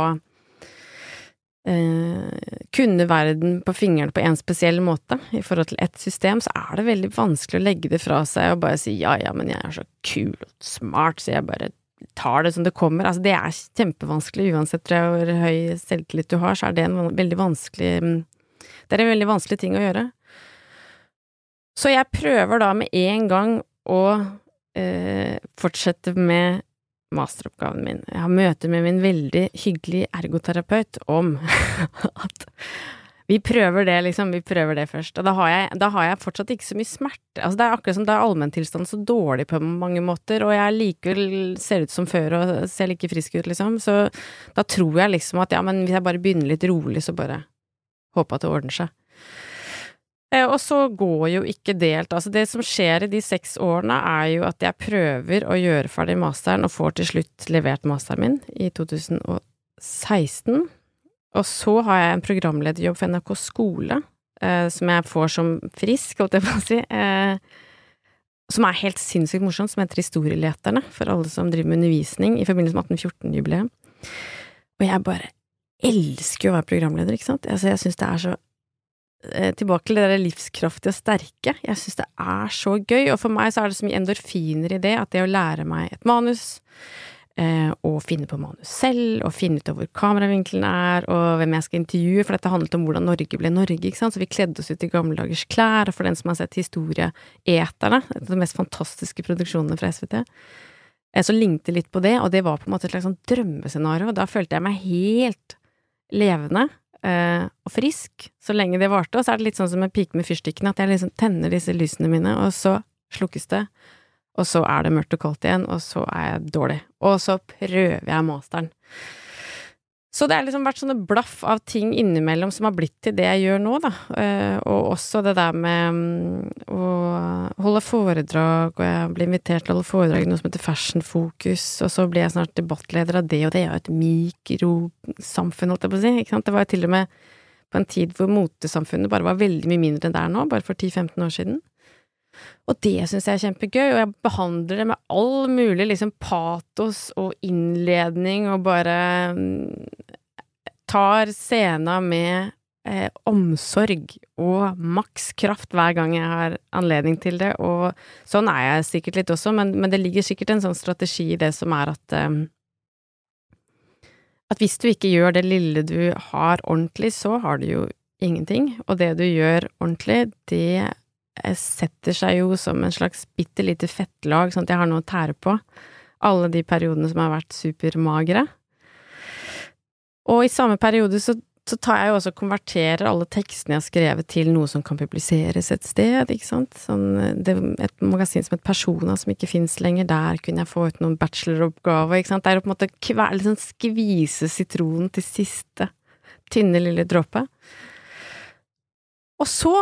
eh, kunne verden på fingrene på en spesiell måte i forhold til ett system, så er det veldig vanskelig å legge det fra seg og bare si ja, ja, men jeg er så kul og smart, så jeg bare tar det som det kommer. Altså, det er kjempevanskelig, uansett tror jeg hvor høy selvtillit du har, så er det en veldig vanskelig Det er en veldig vanskelig ting å gjøre. Så jeg prøver da med en gang å eh, fortsette med masteroppgaven min. Jeg har møte med min veldig hyggelige ergoterapeut om at vi prøver det, liksom. Vi prøver det først. Og da har jeg, da har jeg fortsatt ikke så mye smerte. Altså, det er akkurat som da er allmenntilstanden så dårlig på mange måter, og jeg likevel ser ut som før og ser like frisk ut, liksom. Så da tror jeg liksom at ja, men hvis jeg bare begynner litt rolig, så bare håper at det ordner seg. Eh, og så går jo ikke delt. Altså, det som skjer i de seks årene, er jo at jeg prøver å gjøre ferdig masteren, og får til slutt levert masteren min i 2016. Og så har jeg en programlederjobb for NRK Skole, eh, som jeg får som frisk, holdt jeg på å si. Eh, som er helt sinnssykt morsomt, som heter Historieleterne, for alle som driver med undervisning i forbindelse med 1814-jubileet. Og jeg bare elsker å være programleder, ikke sant. Altså, jeg syns det er så tilbake til det der livskraftige og sterke. Jeg syns det er så gøy, og for meg så er det så mye endorfiner i det at det å lære meg et manus, eh, og finne på manus selv, og finne ut av hvor kameravinkelen er, og hvem jeg skal intervjue, for dette handlet om hvordan Norge ble Norge, ikke sant, så vi kledde oss ut i gamle dagers klær, og for den som har sett Historieeterne, de mest fantastiske produksjonene fra SVT, eh, så lignet det litt på det, og det var på en måte et slags sånn drømmescenario, og da følte jeg meg helt levende eh, og frisk så lenge det varte. Og så er det litt sånn som en pike med fyrstikkene, at jeg liksom tenner disse lysene mine, og så slukkes det. Og så er det mørkt og kaldt igjen, og så er jeg dårlig. Og så prøver jeg masteren. Så det har liksom vært sånne blaff av ting innimellom som har blitt til det jeg gjør nå, da. Eh, og også det der med mm, å holde foredrag, og jeg blir invitert til å holde foredrag i noe som heter Fashion Focus, og så blir jeg snart debattleder av det, og det er jo et mikrosamfunn, holdt jeg på å si, ikke sant. Det var jo til og med på en tid hvor motesamfunnet bare var veldig mye mindre enn det er nå, bare for 10-15 år siden. Og det syns jeg er kjempegøy, og jeg behandler det med all mulig liksom patos og innledning, og bare mm, tar scenen med eh, omsorg og maks kraft hver gang jeg har anledning til det, og sånn er jeg sikkert litt også, men, men det ligger sikkert en sånn strategi i det som er at eh, at hvis du ikke gjør det lille du har ordentlig, så har du jo ingenting, og det du gjør ordentlig, det setter seg jo som en slags bitte lite fettlag, sånn at jeg har noe å tære på. Alle de periodene som har vært supermagre. Og i samme periode så, så tar jeg jo også og konverterer alle tekstene jeg har skrevet til noe som kan publiseres et sted, ikke sant. Sånn, det, et magasin som et Persona som ikke fins lenger, der kunne jeg få ut noen bacheloroppgaver, ikke sant. Det er å på en måte kvel, liksom skvise sitronen til siste tynne lille dråpe. Og så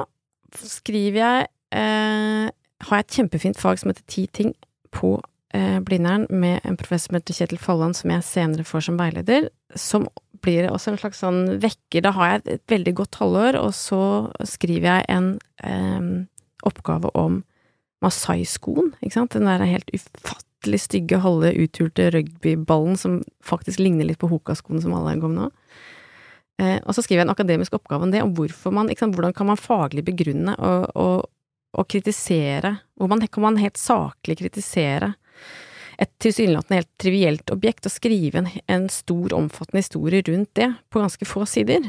skriver jeg eh, Har jeg et kjempefint fag som heter Ti ting på eh, Blindern, med en professor som heter Kjetil Folland, som jeg senere får som veileder, som blir også en slags sånn vekker. Da har jeg et veldig godt halvår, og så skriver jeg en eh, oppgave om Masai-skoen, ikke sant, den der helt ufattelig stygge, halve uthulte rugbyballen som faktisk ligner litt på Hoka-skoene som alle er med nå. Eh, og så skriver jeg en akademisk oppgave om det, om hvorfor man, sant, hvordan kan man faglig begrunne og, og, og kritisere, hvordan kan man helt saklig kritisere et tilsynelatende helt trivielt objekt, og skrive en, en, stor, omfattende historie rundt det på ganske få sider.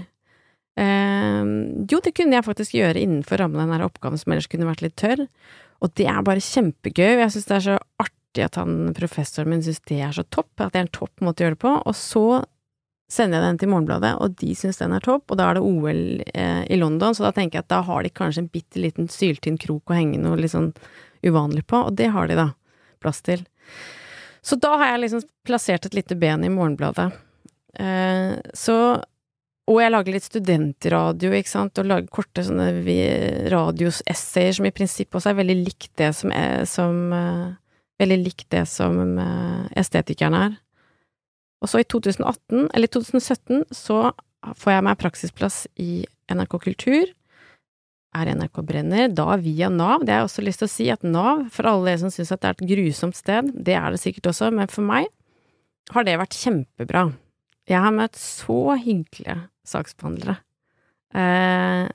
Eh, jo, det kunne jeg faktisk gjøre innenfor rammen av denne oppgaven som ellers kunne vært litt tørr. Og det er bare kjempegøy. Jeg syns det er så artig at han professoren min syns det er så topp, at det er en topp måte å gjøre det på. Og så sender jeg den til Morgenbladet, og de syns den er topp, og da er det OL eh, i London, så da tenker jeg at da har de kanskje en bitte liten syltynn krok å henge noe litt sånn uvanlig på, og det har de da plass til. Så da har jeg liksom plassert et lite ben i Morgenbladet. Eh, så og jeg lager litt studentradio, ikke sant, og lager korte sånne radiosessayer som i prinsippet også er veldig likt det som, er, som eh, Veldig likt det som estetikerne estetikeren er. Og så i 2018, eller 2017, så får jeg meg praksisplass i NRK Kultur. Er NRK Brenner, da via Nav. Det har jeg også lyst til å si, at Nav, for alle dere som syns at det er et grusomt sted, det er det sikkert også, men for meg har det vært kjempebra. Jeg har møtt så hyggelige saksbehandlere. Eh,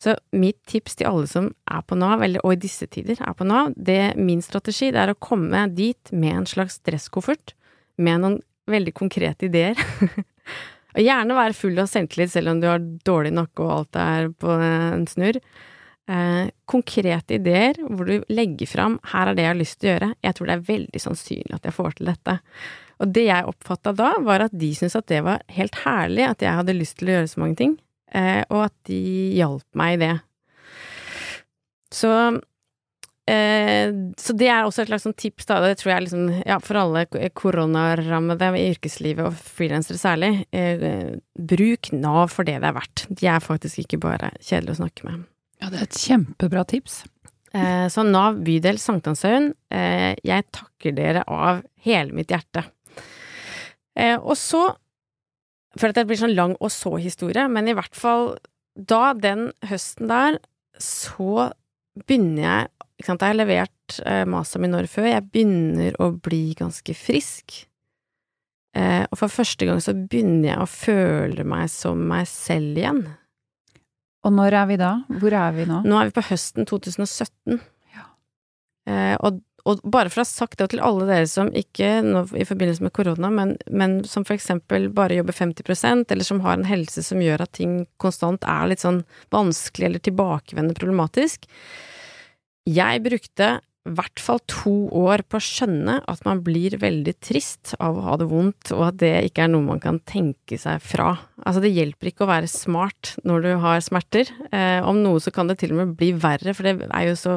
så mitt tips til alle som er på Nav, eller, og i disse tider er på Nav, det min strategi det er å komme dit med en slags stresskoffert, med noen veldig konkrete ideer. og gjerne være full av selvtillit selv om du har dårlig nakke og alt er på en snurr. Eh, konkrete ideer hvor du legger fram 'her er det jeg har lyst til å gjøre', jeg tror det er veldig sannsynlig at jeg får til dette. Og det jeg oppfatta da, var at de syntes at det var helt herlig at jeg hadde lyst til å gjøre så mange ting, eh, og at de hjalp meg i det. Så så det er også et slags sånn tips, da. Det tror jeg liksom, ja, for alle koronarammede i yrkeslivet, og frilansere særlig. Eh, bruk Nav for det det er verdt. De er faktisk ikke bare kjedelige å snakke med. Ja, det er et kjempebra tips. så Nav bydel Sankthanshaugen, jeg takker dere av hele mitt hjerte. Eh, og så For at det blir sånn lang og så-historie, men i hvert fall da, den høsten der, så begynner jeg ikke sant, Jeg har levert eh, masteren min året før, jeg begynner å bli ganske frisk. Eh, og for første gang så begynner jeg å føle meg som meg selv igjen. Og når er vi da? Hvor er vi nå? Nå er vi på høsten 2017. Ja. Eh, og og bare for å ha sagt det til alle dere som ikke nå i forbindelse med korona, men, men som for eksempel bare jobber 50% eller som har en helse som gjør at ting konstant er litt sånn vanskelig eller tilbakevendende problematisk. Jeg brukte i hvert fall to år på å skjønne at man blir veldig trist av å ha det vondt, og at det ikke er noe man kan tenke seg fra. Altså, det hjelper ikke å være smart når du har smerter. Eh, om noe så kan det til og med bli verre, for det er jo så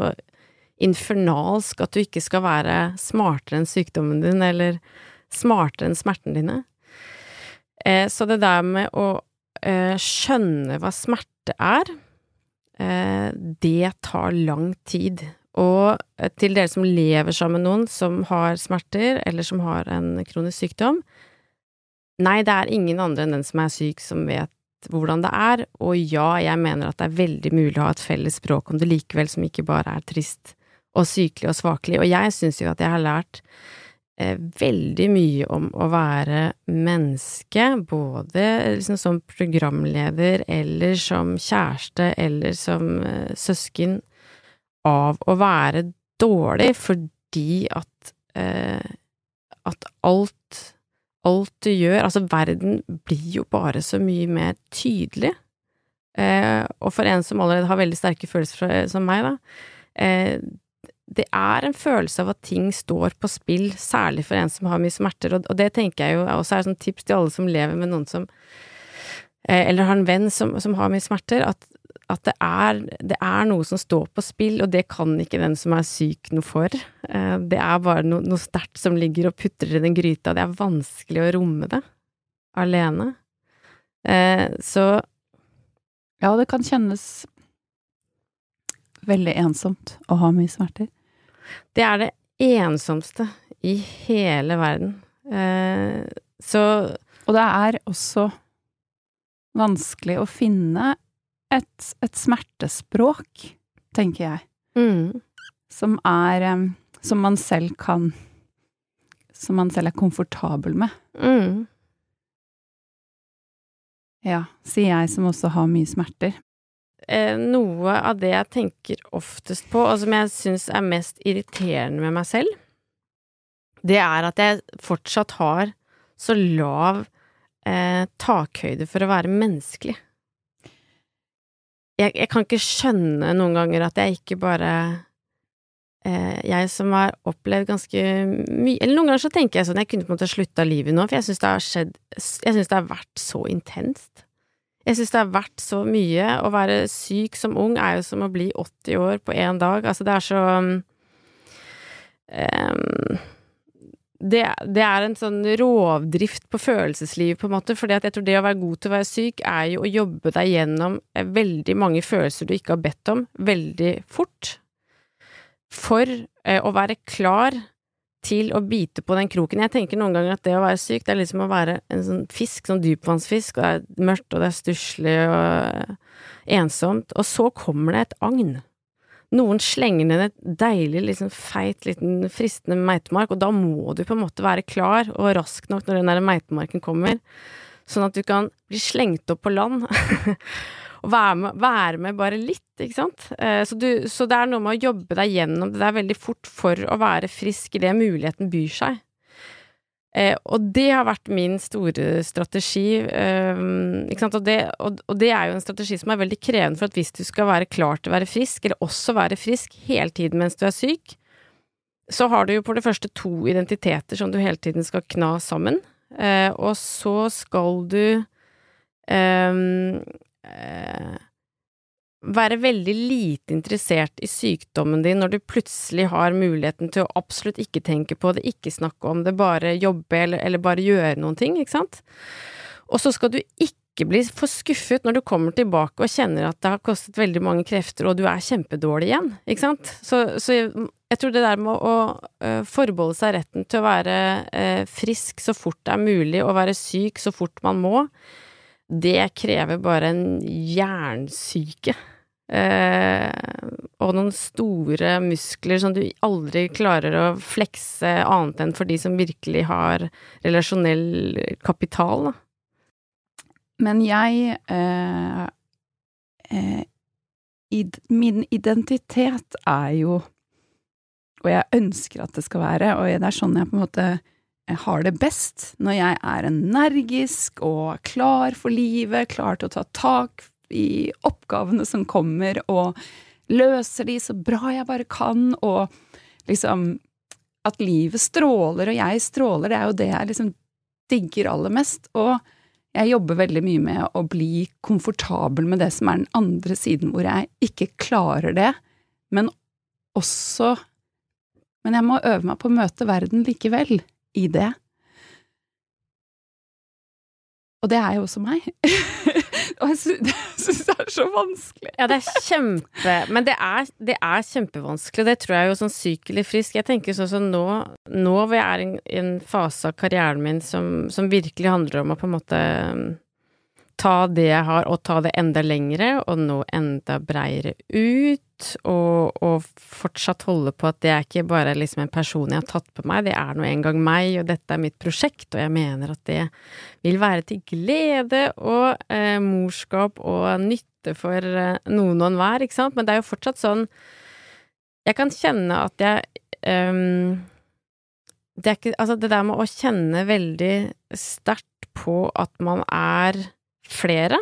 infernalsk at du ikke skal være smartere enn sykdommen din, eller smartere enn smertene dine. Eh, så det der med å eh, skjønne hva smerte er, det tar lang tid. Og til dere som lever sammen med noen som har smerter, eller som har en kronisk sykdom, nei, det er ingen andre enn den som er syk, som vet hvordan det er, og ja, jeg mener at det er veldig mulig å ha et felles språk om det likevel, som ikke bare er trist og sykelig og svakelig. Og jeg syns jo at jeg har lært eh, veldig mye om å være menneske, både liksom som programleder eller som kjæreste eller som eh, søsken, av å være dårlig fordi at eh, at alt alt du gjør Altså, verden blir jo bare så mye mer tydelig. Eh, og for en som allerede har veldig sterke følelser som meg, da, eh, det er en følelse av at ting står på spill, særlig for en som har mye smerter, og, det tenker jeg jo også er et tips til alle som lever med noen som eh, Eller har en venn som, som har mye smerter, at, at det, er, det, er, noe som står på spill, og det kan ikke den som er syk noe for. Eh, det er bare no, noe sterkt som ligger og putrer i den gryta, det er vanskelig å romme det alene. Eh, så Ja, det kan kjennes veldig ensomt å ha mye smerter. Det er det ensomste i hele verden. Eh, så Og det er også vanskelig å finne et, et smertespråk, tenker jeg, mm. som er Som man selv kan Som man selv er komfortabel med. Mm. Ja, sier jeg som også har mye smerter eh, noe av det jeg tenker oftest på, og som jeg syns er mest irriterende med meg selv, det er at jeg fortsatt har så lav eh, takhøyde for å være menneskelig. jeg, jeg, kan ikke skjønne noen ganger at jeg ikke bare eh, Jeg som har opplevd ganske mye Eller noen ganger så tenker jeg sånn Jeg kunne på en måte slutta livet nå, for jeg syns det har skjedd Jeg syns det har vært så intenst. Jeg syns det har vært så mye. Å være syk som ung er jo som å bli 80 år på én dag. Altså, det er så um, det, det, er en sånn rovdrift på følelseslivet, på en måte, fordi jeg tror det å være god til å være syk, er jo å jobbe deg gjennom eh, veldig mange følelser du ikke har bedt om, veldig fort, for eh, å være klar til å bite på den kroken. Jeg tenker noen ganger at det å være syk, det er liksom å være en sånn fisk, sånn dypvannsfisk, og det er mørkt, og det er stusslig og ensomt, og så kommer det et agn noen slenger ned et deilig, liksom feit, liten fristende meitemark, og da må du på en måte være klar og rask nok når den der meitemarken kommer, sånn at du kan bli slengt opp på land. og være med, være med, bare litt, ikke sant. Eh, så, du, så det er noe med å jobbe deg gjennom det der veldig fort for å være frisk i det muligheten byr seg. Eh, og det har vært min store strategi, eh, ikke sant, og det, og, og det, er jo en strategi som er veldig krevende, for at hvis du skal være klar til å være frisk, eller også være frisk hele tiden mens du er syk, så har du jo på det første to identiteter som du hele tiden skal kna sammen, eh, og så skal du eh, eh, være veldig lite interessert i sykdommen din når du plutselig har muligheten til å absolutt ikke tenke på det, ikke snakke om det, bare jobbe eller, eller bare gjøre noen ting, ikke sant? Og så skal du ikke bli for skuffet når du kommer tilbake og kjenner at det har kostet veldig mange krefter, og du er kjempedårlig igjen, ikke sant? Så, så jeg, tror det der med å, uh, forbeholde seg retten til å være uh, frisk så fort det er mulig, og være syk så fort man må, det krever bare en jernsyke. Eh, og noen store muskler som du aldri klarer å flekse annet enn for de som virkelig har relasjonell kapital, da. Men jeg eh, eh, id, Min identitet er jo Og jeg ønsker at det skal være, og det er sånn jeg på en måte jeg har det best. Når jeg er energisk og klar for livet, klar til å ta tak i oppgavene som kommer, og løser de så bra jeg bare kan, og liksom At livet stråler, og jeg stråler, det er jo det jeg liksom digger aller mest. Og jeg jobber veldig mye med å bli komfortabel med det som er den andre siden, hvor jeg ikke klarer det, men også Men jeg må øve meg på å møte verden likevel, i det. Og det er jo også meg. Og jeg syns det er så vanskelig. Ja, det er kjempe Men det er, det er kjempevanskelig. Det tror jeg jo sånn syk eller frisk. Jeg tenker sånn som nå, nå hvor jeg er i en, en, fase av karrieren min som, som, virkelig handler om å på en måte ta det jeg har, og ta det enda lengre, og nå enda breiere ut, og, og, fortsatt holde på at det er ikke bare liksom en person jeg har tatt på meg, det er nå en gang meg, og dette er mitt prosjekt, og jeg mener at det vil være til glede og eh, morskap og nytte for eh, noen og enhver, ikke sant, men det er jo fortsatt sånn Jeg kan kjenne at jeg um, det ikke Altså, det der med å kjenne veldig sterkt på at man er flere.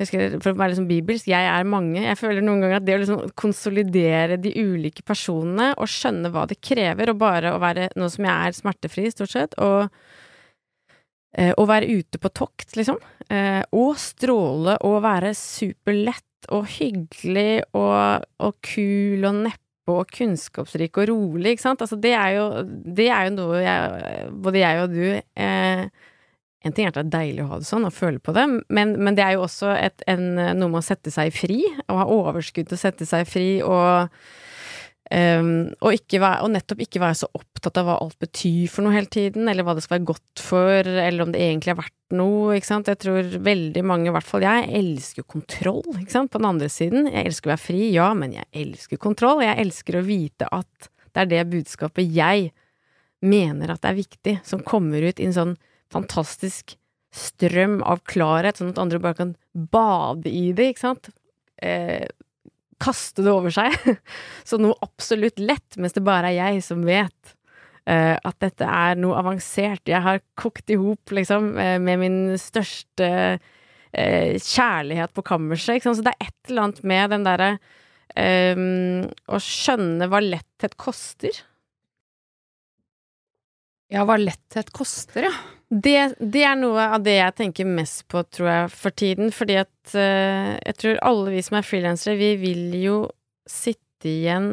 Husker, for å være liksom bibelsk, jeg er mange. Jeg føler noen ganger at det å liksom konsolidere de ulike personene og skjønne hva det krever, og bare å være Nå som jeg er smertefri, stort sett, og eh, å være ute på tokt, liksom. Eh, og stråle og være superlett og hyggelig og, og kul og neppe og kunnskapsrik og rolig, ikke sant. Altså, det er jo, det er jo noe jeg, både jeg og du eh, en ting er at det er deilig å ha det sånn og føle på det, men, men det er jo også et, en, noe med å sette seg fri, og ha overskudd til å sette seg fri, og, um, og, være, og, nettopp ikke være så opptatt av hva alt betyr for noe hele tiden, eller hva det skal være godt for, eller om det egentlig er verdt noe, ikke sant. Jeg tror veldig mange, i hvert fall jeg, elsker kontroll, ikke sant, på den andre siden. Jeg elsker å være fri, ja, men jeg elsker kontroll, og jeg elsker å vite at det er det budskapet jeg mener at det er viktig, som kommer ut i en sånn fantastisk strøm av klarhet, sånn at andre bare kan bade i det, ikke sant? Eh, kaste det over seg. Så noe absolutt lett, mens det bare er jeg som vet eh, at dette er noe avansert. Jeg har kokt i hop, liksom, eh, med min største eh, kjærlighet på kammerset, ikke sant. Så det er et eller annet med den derre eh, å skjønne hva letthet koster. Ja, hva letthet koster, ja. Det, det, er noe av det jeg tenker mest på, tror jeg, for tiden. Fordi at uh, jeg tror alle vi som er frilansere, vi vil jo sitte igjen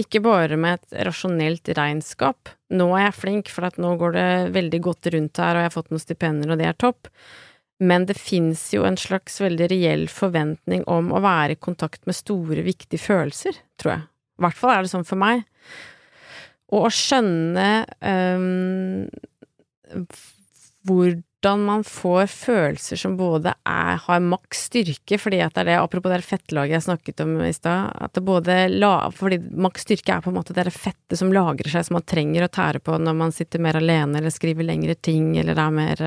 ikke bare med et rasjonelt regnskap. Nå er jeg flink, for at nå går det veldig godt rundt her, og jeg har fått noen stipender, og det er topp. Men det fins jo en slags veldig reell forventning om å være i kontakt med store, viktige følelser, tror jeg. I hvert fall er det sånn for meg. Og å skjønne um, hvordan man får følelser som både er, har maks styrke, fordi at det er det, apropos det fettlaget jeg snakket om i stad, at det både fordi maks styrke er på en måte det fettet som lagrer seg, som man trenger å tære på når man sitter mer alene eller skriver lengre ting, eller er mer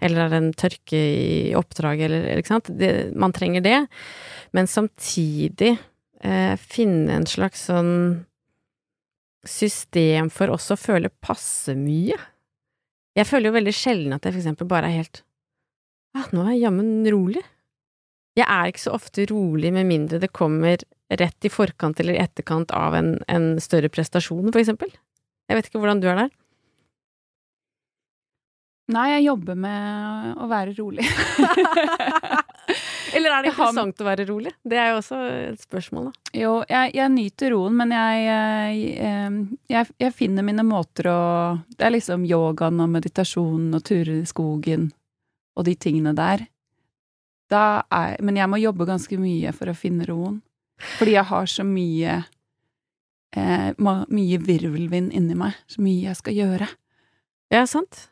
Eller er en tørke i oppdraget, eller ikke sant. Det, man trenger det, men samtidig eh, finne en slags sånn system for også å føle passe mye. Jeg føler jo veldig sjelden at jeg for eksempel bare er helt ah, nå er jeg jammen rolig. Jeg er ikke så ofte rolig med mindre det kommer rett i forkant eller i etterkant av en, en større prestasjon, for eksempel. Jeg vet ikke hvordan du er der. Nei, jeg jobber med å være rolig. Eller er det interessant å være rolig? Det er jo også et spørsmål, da. Jo, jeg, jeg nyter roen, men jeg, jeg, jeg, finner mine måter å Det er liksom yogaen og meditasjonen og turer i skogen og de tingene der. Er, men jeg må jobbe ganske mye for å finne roen. Fordi jeg har så mye eh, Mye virvelvind inni meg. Så mye jeg skal gjøre. Ja, sant.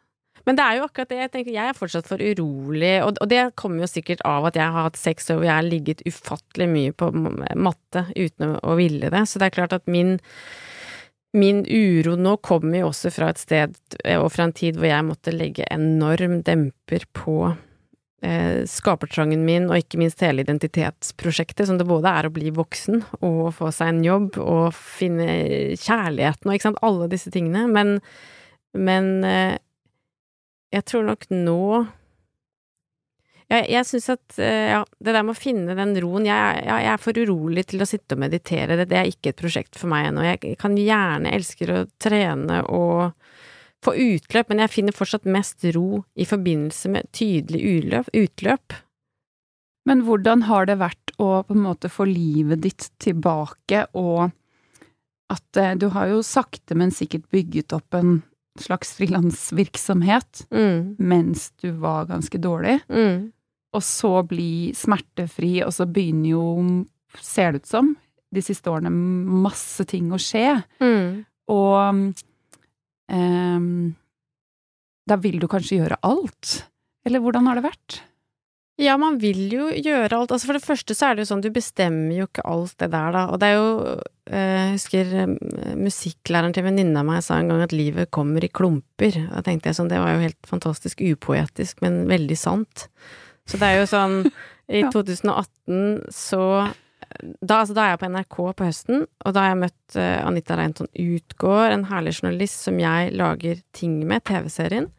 Men det er jo akkurat det jeg tenker, jeg er fortsatt for urolig, og, og det kommer jo sikkert av at jeg har hatt sex og jeg har ligget ufattelig mye på matte uten å, å ville det, så det er klart at min Min uro nå kommer jo også fra et sted eh, og fra en tid hvor jeg måtte legge enorm demper på eh, skapertrangen min, og ikke minst hele identitetsprosjektet, som det både er å bli voksen og få seg en jobb og finne kjærligheten og ikke sant, alle disse tingene, men, men eh, jeg tror nok nå Jeg, jeg syns at eh, ja, det der med å finne den roen jeg, jeg, jeg, er for urolig til å sitte og meditere. Det, det er ikke et prosjekt for meg ennå. Jeg kan gjerne elsker å trene og få utløp, men jeg finner fortsatt mest ro i forbindelse med tydelig utløp. utløp. Men hvordan har det vært å på en måte få livet ditt tilbake, og at eh, du har jo sakte, men sikkert bygget opp en slags frilansvirksomhet mm. mens du var ganske dårlig, mm. og så bli smertefri, og så begynner jo, ser det ut som, de siste årene masse ting å skje. Mm. Og um, da vil du kanskje gjøre alt? Eller hvordan har det vært? Ja, man vil jo gjøre alt. Altså for det første så er det jo sånn, du bestemmer jo ikke alt det der, da. Og det er jo eh, Jeg husker eh, musikklæreren til venninna mi sa en gang at livet kommer i klumper. Da tenkte jeg sånn, det var jo helt fantastisk upoetisk, men veldig sant. Så det er jo sånn I 2018 så da, altså, da, er jeg på NRK på høsten, og da har jeg møtt Anita Reinton Utgård, en herlig journalist som jeg lager ting med, TV-serien.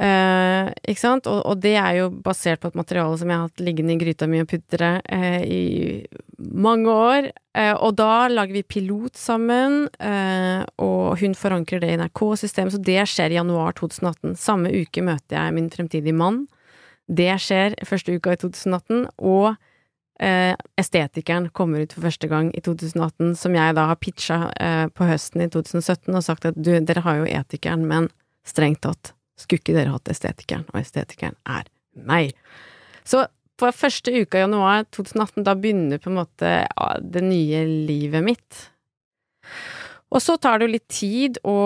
Uh, ikke sant? Og, og, det er jo basert på et materiale som jeg har hatt liggende i gryta mi og puttere uh, i mange år. Uh, og da lager vi pilot sammen, og hun forankrer det i NRK-systemet, så det skjer i januar 2018. Samme uke møter jeg min fremtidige mann. Det skjer første uka i 2018, og Estetikeren kommer ut for første gang i 2018, som jeg da har pitcha på høsten i 2017 og sagt at du, dere har jo Etikeren, men strengt tatt skulle ikke dere hatt estetikeren, og estetikeren er meg. Så på første uka i januar 2018, da begynner på en måte det nye livet mitt. Og så tar det jo litt tid å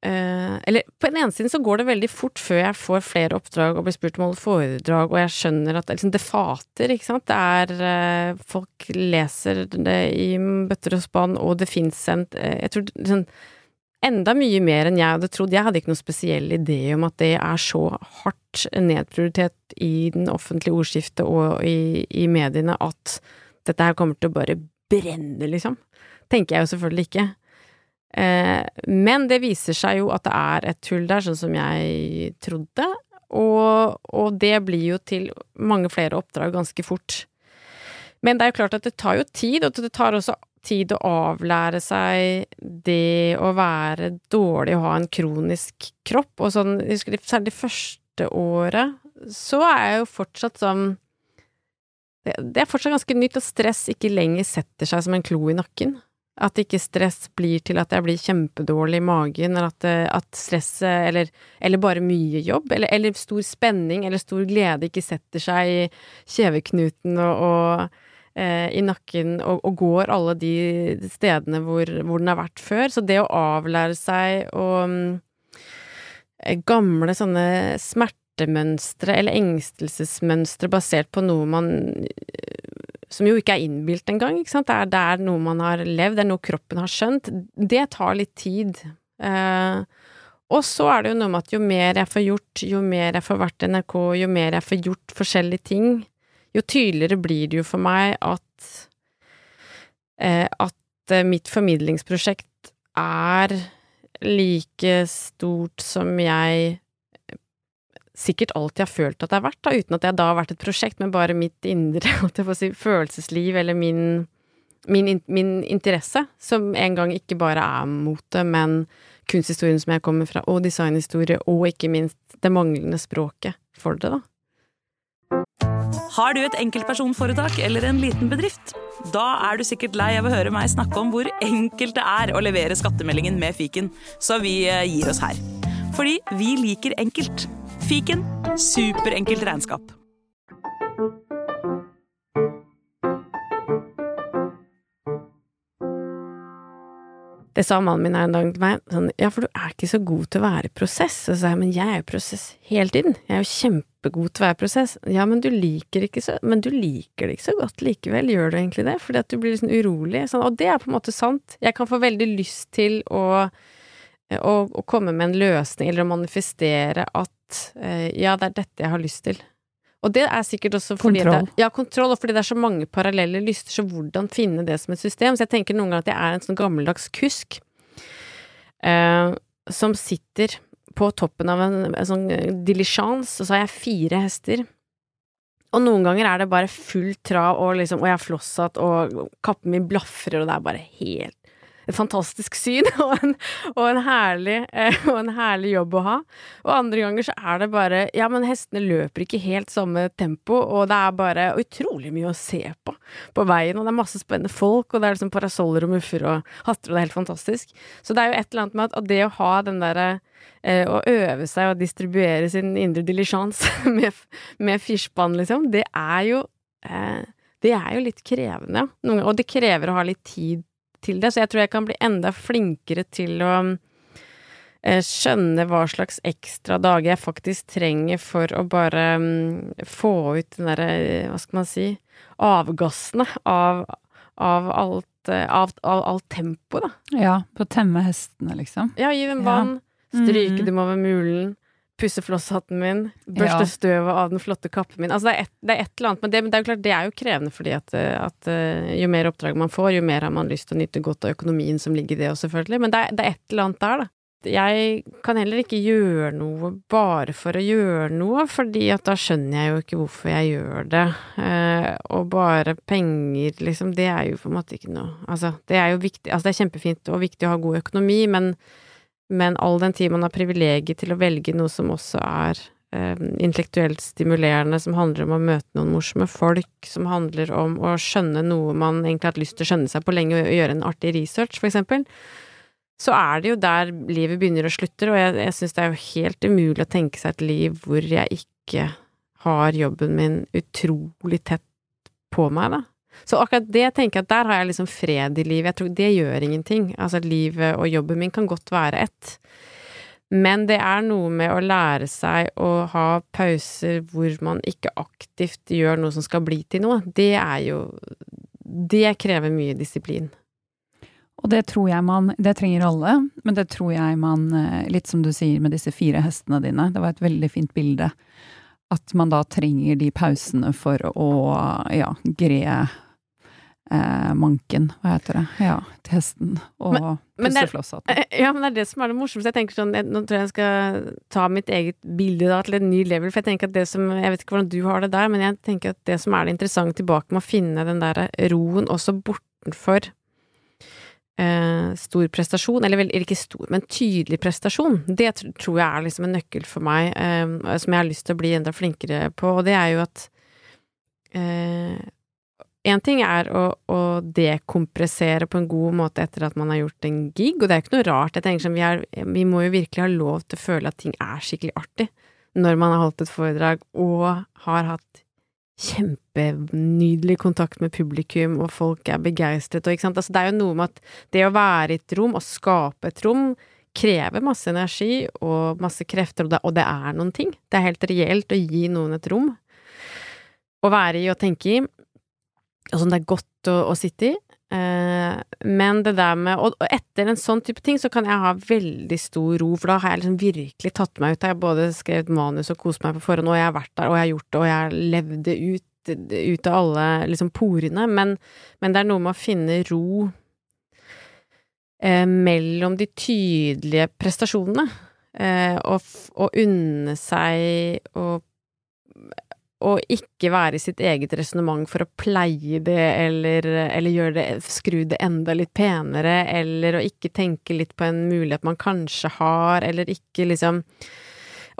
Uh, eller på den ene siden så går det veldig fort før jeg får flere oppdrag og blir spurt om å holde foredrag, og jeg skjønner at liksom, det fater, ikke sant. Det er uh, Folk leser det i bøtter og spann, og det fins en uh, Jeg tror liksom enda mye mer enn jeg hadde trodd. Jeg hadde ikke noen spesiell idé om at det er så hardt nedprioritert i den offentlige ordskiftet og i, i, mediene at dette her kommer til å bare brenne, liksom. Tenker jeg jo selvfølgelig ikke. Eh, men det viser seg jo at det er et hull der, sånn som jeg trodde. og, og det blir jo til mange flere oppdrag ganske fort. Men det er jo klart at det tar jo tid, og det tar også tid å avlære seg det å være dårlig og ha en kronisk kropp. Og sånn, husker særlig det første året, så er jeg jo fortsatt sånn Det er fortsatt ganske nytt at stress ikke lenger setter seg som en klo i nakken. At ikke stress blir til at jeg blir kjempedårlig i magen, eller at, at stresset, eller, eller, bare mye jobb, eller, eller, stor spenning eller stor glede ikke setter seg i kjeveknuten og, og eh, i nakken og, og, går alle de stedene hvor, hvor, den har vært før. Så det å avlære seg og um, gamle sånne smertemønstre eller engstelsesmønstre basert på noe man som jo ikke er innbilt engang, ikke sant. Det er, det er, noe man har levd, det er noe kroppen har skjønt. Det tar litt tid. Eh, og så er det jo noe med at jo mer jeg får gjort, jo mer jeg får vært i NRK, jo mer jeg får gjort forskjellige ting, jo tydeligere blir det jo for meg at eh, at eh, mitt formidlingsprosjekt er like stort som jeg sikkert alltid har følt at det har vært, da, uten at det da har vært et prosjekt, men bare mitt indre si, følelsesliv eller min, min, min, interesse, som en gang ikke bare er mote, men kunsthistorien som jeg kommer fra, og designhistorie, og ikke minst det manglende språket for det, da. Har du et enkeltpersonforetak eller en liten bedrift? Da er du sikkert lei av å høre meg snakke om hvor enkelt det er å levere skattemeldingen med fiken, så vi eh, gir oss her. Fordi vi liker enkelt. Fiken superenkelt regnskap. Det sa mannen min en dag til meg, sånn, ja, for du er ikke så god til å være i prosess. Og så sa jeg, men jeg er jo prosess hele tiden, jeg er jo kjempegod til å være prosess. Ja, men du liker ikke så, men du liker det ikke så godt likevel, gjør du egentlig det? Fordi at du blir liksom urolig. Sånn, og det er på en måte sant. Jeg kan få veldig lyst til å, å, å komme med en løsning, eller å manifestere at eh, ja, det er dette jeg har lyst til. Og det er sikkert også fordi kontroll. Det, ja, kontroll, og fordi det er så mange parallelle lyster, så hvordan finne det som et system? Så jeg tenker noen ganger at jeg er en sånn gammeldags kusk eh, som sitter på toppen av en, en sånn dilisjans, og så har jeg fire hester. Og noen ganger er det bare full trav, og liksom, og jeg har flosshatt, og kappen min blafrer, og det er bare helt et fantastisk syn og en, og, en herlig, eh, og en, herlig, jobb å ha. Og andre ganger så er det bare Ja, men hestene løper ikke helt samme tempo, og det er bare utrolig mye å se på på veien, og det er masse spennende folk, og det er liksom parasoller og muffer og hatter, og det er helt fantastisk. Så det er jo et eller annet med at, det å ha den derre eh, å øve seg og distribuere sin indre dilisjans med, med firspann, liksom, det er jo eh, det er jo litt krevende, og det krever å ha litt tid til det, så jeg tror jeg kan bli enda flinkere til å eh, skjønne hva slags ekstra dager jeg faktisk trenger for å bare um, få ut den derre, hva skal man si, avgassene av, av alt eh, av, av alt tempo, da. Ja, på å temme hestene, liksom. Ja, gi dem vann, stryke mm. dem over mulen, pusse flosshatten min, børste ja. støvet av den flotte kappen min. Altså det er, et, det er et eller annet, men det, det, er jo klart, det er jo krevende fordi at, at, eh, jo mer oppdrag man får, jo mer har man lyst til å nyte godt av økonomien som ligger i det også, selvfølgelig. Men det er, det er et eller annet der, da. Jeg kan heller ikke gjøre noe bare for å gjøre noe, fordi at da skjønner jeg jo ikke hvorfor jeg gjør det. Eh, og bare penger, liksom, det er jo på en måte ikke noe Altså, det er jo viktig Altså, det er kjempefint og viktig å ha god økonomi, men men all den tid man har privilegiet til å velge noe som også er eh, intellektuelt stimulerende, som handler om å møte noen morsomme folk, som handler om å skjønne noe man egentlig har hatt lyst til å skjønne seg på lenge, og gjøre en artig research, for eksempel, så er det jo der livet begynner og slutter, og jeg, jeg syns det er jo helt umulig å tenke seg et liv hvor jeg ikke har jobben min utrolig tett på meg, da. Så akkurat det tenker jeg at der har jeg liksom fred i livet. Jeg tror det gjør ingenting. Altså livet og jobben min kan godt være ett. Men det er noe med å lære seg å ha pauser hvor man ikke aktivt gjør noe som skal bli til noe. Det er jo Det krever mye disiplin. Og det tror jeg man Det trenger alle, men det tror jeg man eh, Litt som du sier med disse fire hestene dine, det var et veldig fint bilde. At man da trenger de pausene for å ja, gre eh, manken, hva heter det, ja, til hesten, og pusseflosshatten. Eh, Ja, men det er det som er det morsomste. Jeg tenker sånn, jeg, Nå tror jeg jeg skal ta mitt eget bilde da til en ny level. For jeg tenker at det som Jeg vet ikke hvordan du har det der, men jeg tenker at det som er det interessante tilbake med å finne den der roen også bortenfor eh, stor prestasjon, eller vel, eller ikke stor, men tydelig prestasjon, det tror jeg er liksom en nøkkel for meg, eh, som jeg har lyst til å bli enda flinkere på, og det er jo at eh, en ting er å, å dekompressere på en god måte etter at man har gjort en gig, og det er ikke noe rart. Jeg tenker sånn, vi, er, vi må jo virkelig ha lov til å føle at ting er skikkelig artig når man har holdt et foredrag og har hatt kjempenydelig kontakt med publikum, og folk er begeistret og ikke sant. Altså, det er jo noe med at det å være i et rom og skape et rom krever masse energi og masse krefter, og det, og det er noen ting. Det er helt reelt å gi noen et rom å være i og tenke i, og som det er godt å, å sitte i. Eh, men det der med og, og etter en sånn type ting, så kan jeg ha veldig stor ro, for da har jeg liksom virkelig tatt meg ut. Jeg har både skrevet manus og kost meg på forhånd, og jeg har vært der, og jeg har gjort det, og jeg har levd det ut, ut av alle liksom porene. Men, men det er noe med å finne ro eh, mellom de tydelige prestasjonene, eh, og, og unne seg å og ikke være i sitt eget resonnement for å pleie det, eller, eller gjøre det, skru det enda litt penere, eller å ikke tenke litt på en mulighet man kanskje har, eller ikke liksom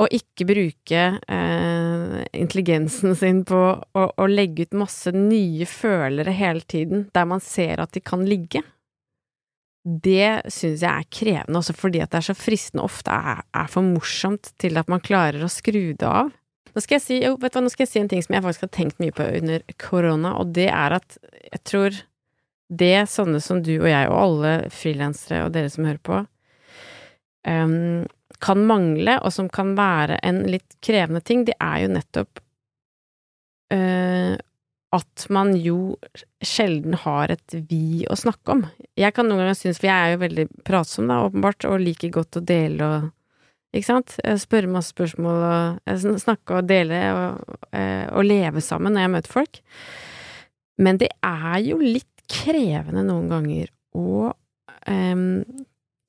Å ikke bruke eh, intelligensen sin på å, å legge ut masse nye følere hele tiden, der man ser at de kan ligge. Det syns jeg er krevende, også fordi at det er så fristende ofte er, er for morsomt til at man klarer å skru det av. Nå skal si, jo, hva, nå skal jeg si en ting som jeg faktisk har tenkt mye på under korona, og det er at jeg tror det sånne som du og jeg og alle frilansere og dere som hører på, um, kan mangle, og som kan være en litt krevende ting, det er jo nettopp uh, at man jo sjelden har et vi å snakke om. Jeg kan noen ganger synes, for jeg er jo veldig pratsom da, åpenbart, og liker godt å dele og ikke sant? Spørre masse spørsmål og snakke og dele og, eh, og leve sammen når jeg møter folk. Men det er jo litt krevende noen ganger å um,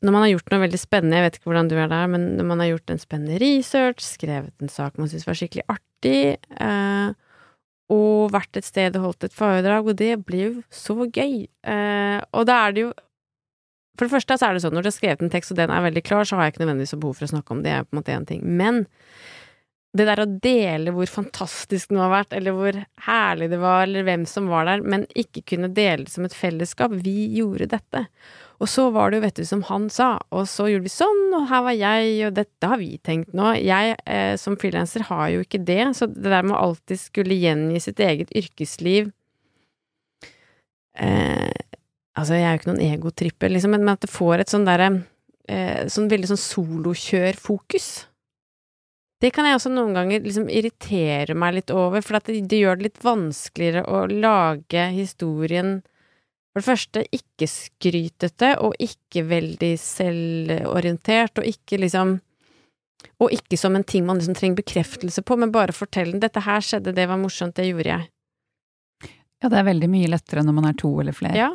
Når man har gjort noe veldig spennende, jeg vet ikke hvordan du er der, men når man har gjort en spennende research, skrevet en sak man syns var skikkelig artig, uh, og vært et sted og holdt et foredrag, og det blir jo så gøy. Uh, og da er det jo For det første så er det sånn, når du har skrevet en tekst og den er veldig klar, så har jeg ikke nødvendigvis behov for å snakke om det, er på en måte én ting. Men det der å dele hvor fantastisk den har vært, eller hvor herlig det var, eller hvem som var der, men ikke kunne dele det som et fellesskap. Vi gjorde dette. Og så var det jo, vet du, som han sa, og så gjorde vi sånn, og her var jeg, og dette har vi tenkt nå. Jeg eh, som frilanser har jo ikke det, så det der med alltid skulle gjengi sitt eget yrkesliv eh, Altså, jeg er jo ikke noen egotripper, liksom, men at det får et sånn derre eh, Sånn veldig sånn solokjørfokus. Det kan jeg også noen ganger liksom irritere meg litt over, for at det, det gjør det litt vanskeligere å lage historien for det første ikke skrytete, og ikke veldig selvorientert, og ikke liksom Og ikke som en ting man liksom trenger bekreftelse på, men bare fortelle 'dette her skjedde, det var morsomt, det gjorde jeg'. Ja, det er veldig mye lettere når man er to eller flere. Ja.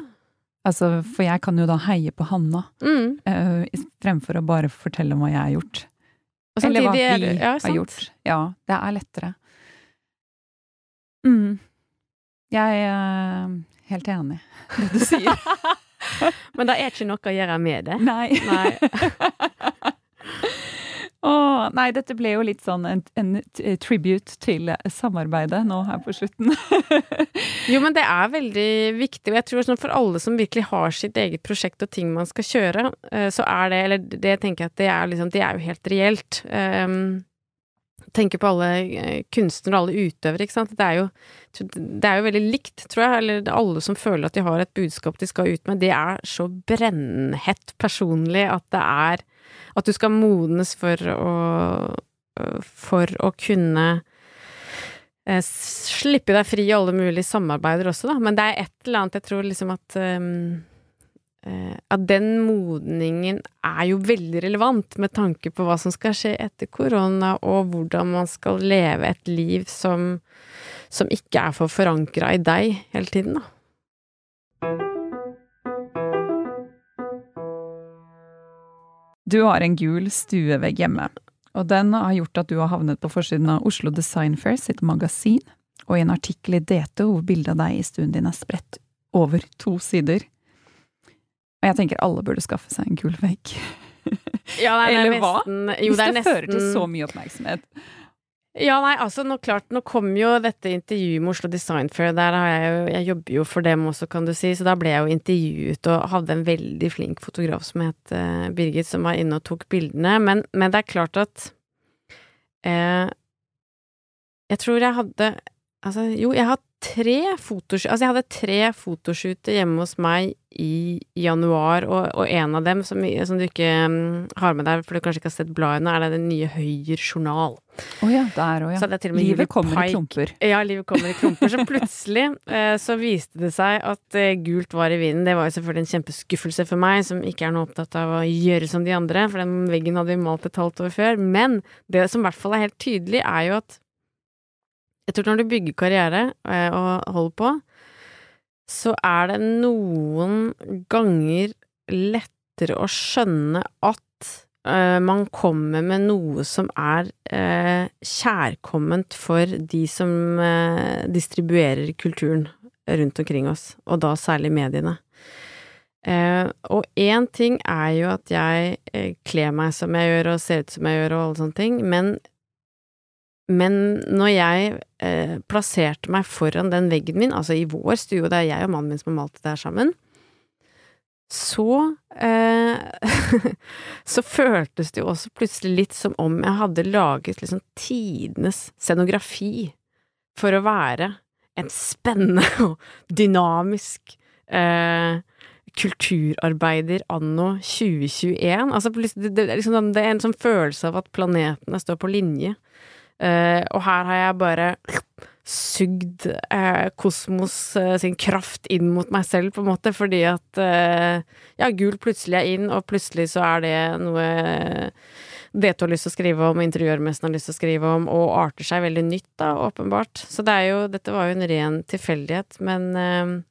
Altså, for jeg kan jo da heie på Hanna, Mm. uh, fremfor å bare fortelle om hva jeg har gjort. Eller hva vi er ja, har gjort. Ja, det er lettere. Mm. Jeg er helt enig i det du sier. Men det er ikke noe å gjøre med det. Nei. Nei. Åh, nei, dette ble jo litt sånn en, en tribute til samarbeidet nå her på slutten. Jo, men det er veldig viktig, og jeg tror sånn for alle som virkelig har sitt eget prosjekt og ting man skal kjøre, eh, så er det, eller det tenker jeg at det er liksom, det er jo helt reelt. Um, tenker på alle eh, kunstnere og alle utøvere, ikke sant. Det er jo, det er jo veldig likt, tror jeg, eller alle som føler at de har et budskap de skal ut med, det er så brennhett personlig at det er At du skal modnes for å For å kunne eh, slippe deg fri i alle mulige samarbeider også, da. Men det er et eller annet jeg tror liksom at um, At den modningen er jo veldig relevant med tanke på hva som skal skje etter korona, og hvordan man skal leve et liv som, som ikke er for forankra i deg hele tiden, da. Du har en gul stuevegg hjemme, og den har gjort at du har havnet på forsiden av Oslo Design Fair sitt magasin, og i en artikkel i DT hvor bildet av deg i stuen din er spredt over to sider. Og jeg tenker alle burde skaffe seg en gul vegg. Ja, nei, er Eller hva? nesten- Jo, Hvis det det, nesten, fører til så mye oppmerksomhet. Ja, nei, altså nå klart, nå kom jo dette intervjuet med Oslo Design Fair, der har jeg jo, jeg jobber jo for dem også, kan du si, så da ble jeg jo intervjuet og hadde en veldig flink fotograf som het uh, Birgit, som var inne og tok bildene, men, men det er klart at uh, Jeg tror jeg hadde Altså, jo, jeg har tre fotoshoot Altså, jeg hadde tre fotoshooter hjemme hos meg i januar, og, og en av dem som, som du ikke mm, har med deg, for du kanskje ikke har sett bladene, er det den nye Høyer journal. Oh ja, der òg, ja. med Julie Livet kommer i klumper. Ja, livet kommer i klumper. Så plutselig eh, så viste det seg at eh, gult var i vinden. Det var jo selvfølgelig en kjempeskuffelse for meg, som ikke er noe opptatt av å gjøre som de andre, for den veggen hadde vi malt et halvt år før. Men det som i hvert fall er helt tydelig, er jo at jeg tror når du bygger karriere eh, og holder på, så er det noen ganger lettere å skjønne at eh, man kommer med noe som er eh, kjærkomment for de som eh, distribuerer kulturen rundt omkring oss, og da særlig mediene. Og én ting er jo at jeg kler meg som jeg gjør og ser ut som jeg gjør og alle sånne ting, men men når jeg eh, plasserte meg foran den veggen min, altså i vår stue, og det er jeg og mannen min som har malt det her sammen, så eh, Så føltes det jo også plutselig litt som om jeg hadde laget liksom tidenes scenografi for å være en spennende og dynamisk eh, kulturarbeider anno 2021. Altså, det, er liksom, sånn- det er en sånn følelse av at planetene står på linje. Eh, og her har jeg bare sugd eh, kosmos eh, sin kraft inn mot meg selv, på en måte, fordi at ja, gul plutselig er inn, og plutselig så er det noe DT har lyst til å skrive om, interiørmessen har lyst til å skrive om, og arter seg veldig nytt, da, åpenbart. Så det er jo, dette var jo en ren tilfeldighet, men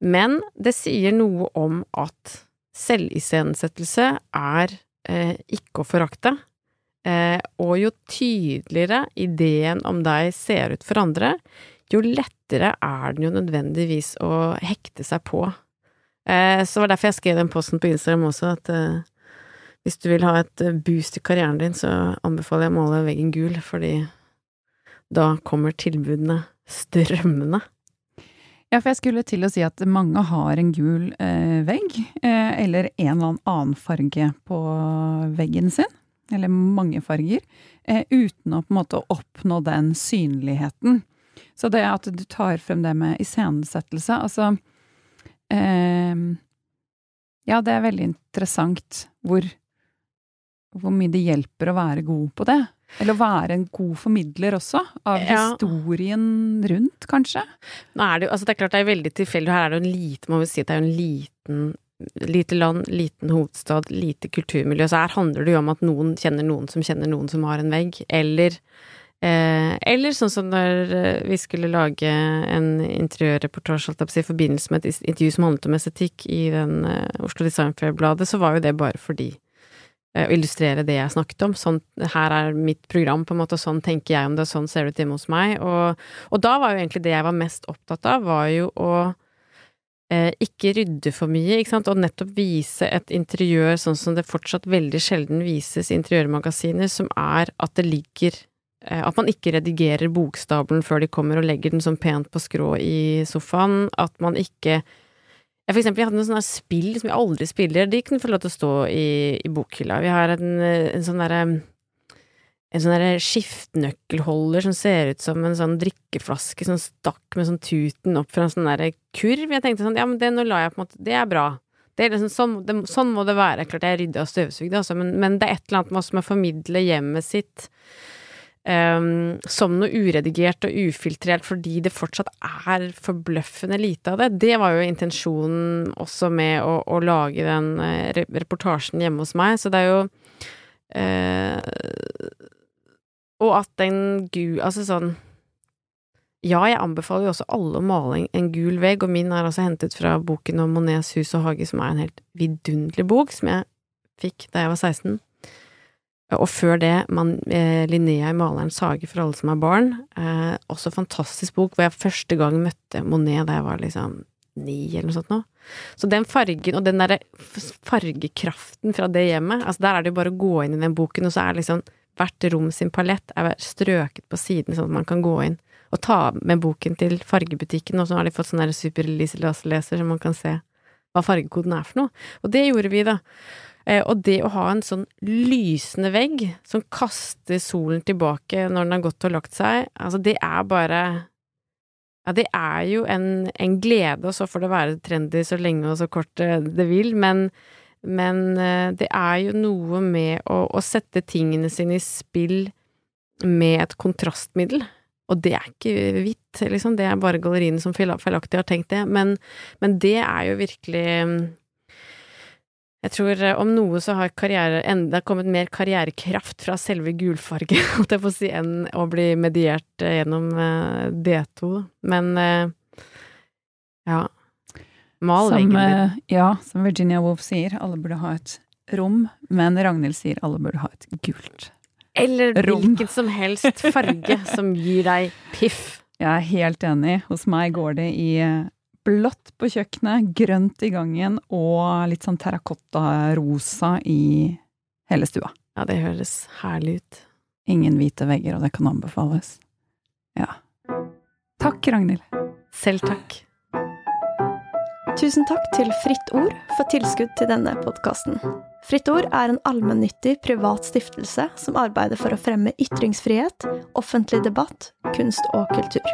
Men det sier noe om at selviscenesettelse er eh, ikke å forakte. Eh, og jo tydeligere ideen om deg ser ut for andre, jo lettere er den jo nødvendigvis å hekte seg på. Eh, så det var derfor jeg skrev den posten på Instagram også, at eh, hvis du vil ha et eh, boost i karrieren din, så anbefaler jeg å male veggen gul, fordi da kommer tilbudene strømmende. Ja, for jeg skulle til å si at mange har en gul eh, vegg, eh, eller en eller annen farge på veggen sin, eller mange farger, eh, uten å på en måte oppnå den synligheten. Så det at du tar frem det med iscenesettelse, altså eh, Ja, det er veldig interessant hvor, hvor mye det hjelper å være god på det. Eller å være en god formidler også, av Ja. historien rundt, kanskje. Nå er det jo, altså det er klart det er veldig tilfeldig, her er det jo en liten, må vi si at det er jo en liten Lite land, liten hovedstad, lite kulturmiljø. Så her handler det jo om at noen kjenner noen som kjenner noen som har en vegg, eller eh, Eller sånn som når eh, vi skulle lage en interiørreportasje, i forbindelse med et intervju som handlet om estetikk i den eh, Oslo Design Fair-bladet, så var jo det bare fordi eh, å illustrere det jeg snakket om. Sånn, her er mitt program, på en måte, sånn tenker jeg om det, sånn ser det ut hjemme hos meg. Og, og da var jo egentlig det jeg var mest opptatt av, var jo å ikke rydde for mye, ikke sant, og nettopp vise et interiør sånn som det fortsatt veldig sjelden vises i interiørmagasiner, som er at det ligger eh, at man ikke redigerer bokstabelen før de kommer og legger den sånn pent på skrå i sofaen, at man ikke ja, for eksempel, jeg hadde noen sånne spill som jeg aldri spiller, de kunne få lov til å stå i, i bokhylla. Vi har en, en sånn derre en sånn skiftenøkkelholder som ser ut som en sånn drikkeflaske som stakk med sånn tuten opp fra en sånn derre kurv. Jeg tenkte sånn, ja, men det nå la jeg på en måte Det er bra. Det er liksom, sånn, det, sånn må det være. Klart jeg rydda og støvsugde, altså, men, men det er et eller annet med oss med å formidle hjemmet sitt um, som noe uredigert og ufiltrert fordi det fortsatt er forbløffende lite av det. Det var jo intensjonen også med å, å lage den eh, reportasjen hjemme hos meg, så det er jo eh, Og at den gul Altså sånn Ja, jeg anbefaler jo også alle å male en, gul vegg, og min er altså hentet fra boken om Monets hus og hage, som er en helt vidunderlig bok, som jeg fikk da jeg var 16. Og før det man, eh, Linnea i Malerens hage for alle som er barn. Eh, også fantastisk bok, hvor jeg første gang møtte Monet da jeg var liksom ni eller noe sånt nå. Så den fargen, og den derre fargekraften fra det hjemmet, altså der er det jo bare å gå inn i den boken, og så er det liksom hvert rom sin palett er strøket på siden, sånn at man kan gå inn og ta med boken til fargebutikken, og så har de fått sånn super-leser så man kan se hva fargekoden er for noe. Og det gjorde vi, da. Eh, og det å ha en sånn lysende vegg som kaster solen tilbake når den har gått og lagt seg, altså det er bare Ja, det er jo en, en glede, og så får det være trendy så lenge og så kort det vil, men, men eh, det er jo noe med å, å sette tingene sine i spill med et kontrastmiddel. Og det er ikke hvitt, liksom, det er bare galleriene som feilaktig har tenkt det, men, men det er jo virkelig jeg tror eh, om noe så har karriere enda kommet mer karrierekraft fra selve gulfarge, holdt jeg å si, enn å bli mediert eh, gjennom eh, D2. Men ja. Mal veggen din. Ja, som Virginia Woolf sier, alle burde ha et rom, men Ragnhild sier alle burde ha et gult. Eller hvilken som helst farge som gir deg piff. Jeg er helt enig. Hos meg går det i blått på kjøkkenet, grønt i gangen og litt sånn terrakotta-rosa i hele stua. Ja, det høres herlig ut. Ingen hvite vegger, og det kan anbefales. Ja. Takk, Ragnhild. Selv takk. Tusen takk til Fritt Ord for tilskudd til denne podkasten. Fritt Ord er en allmennyttig privat stiftelse som arbeider for å fremme ytringsfrihet, offentlig debatt, kunst og kultur.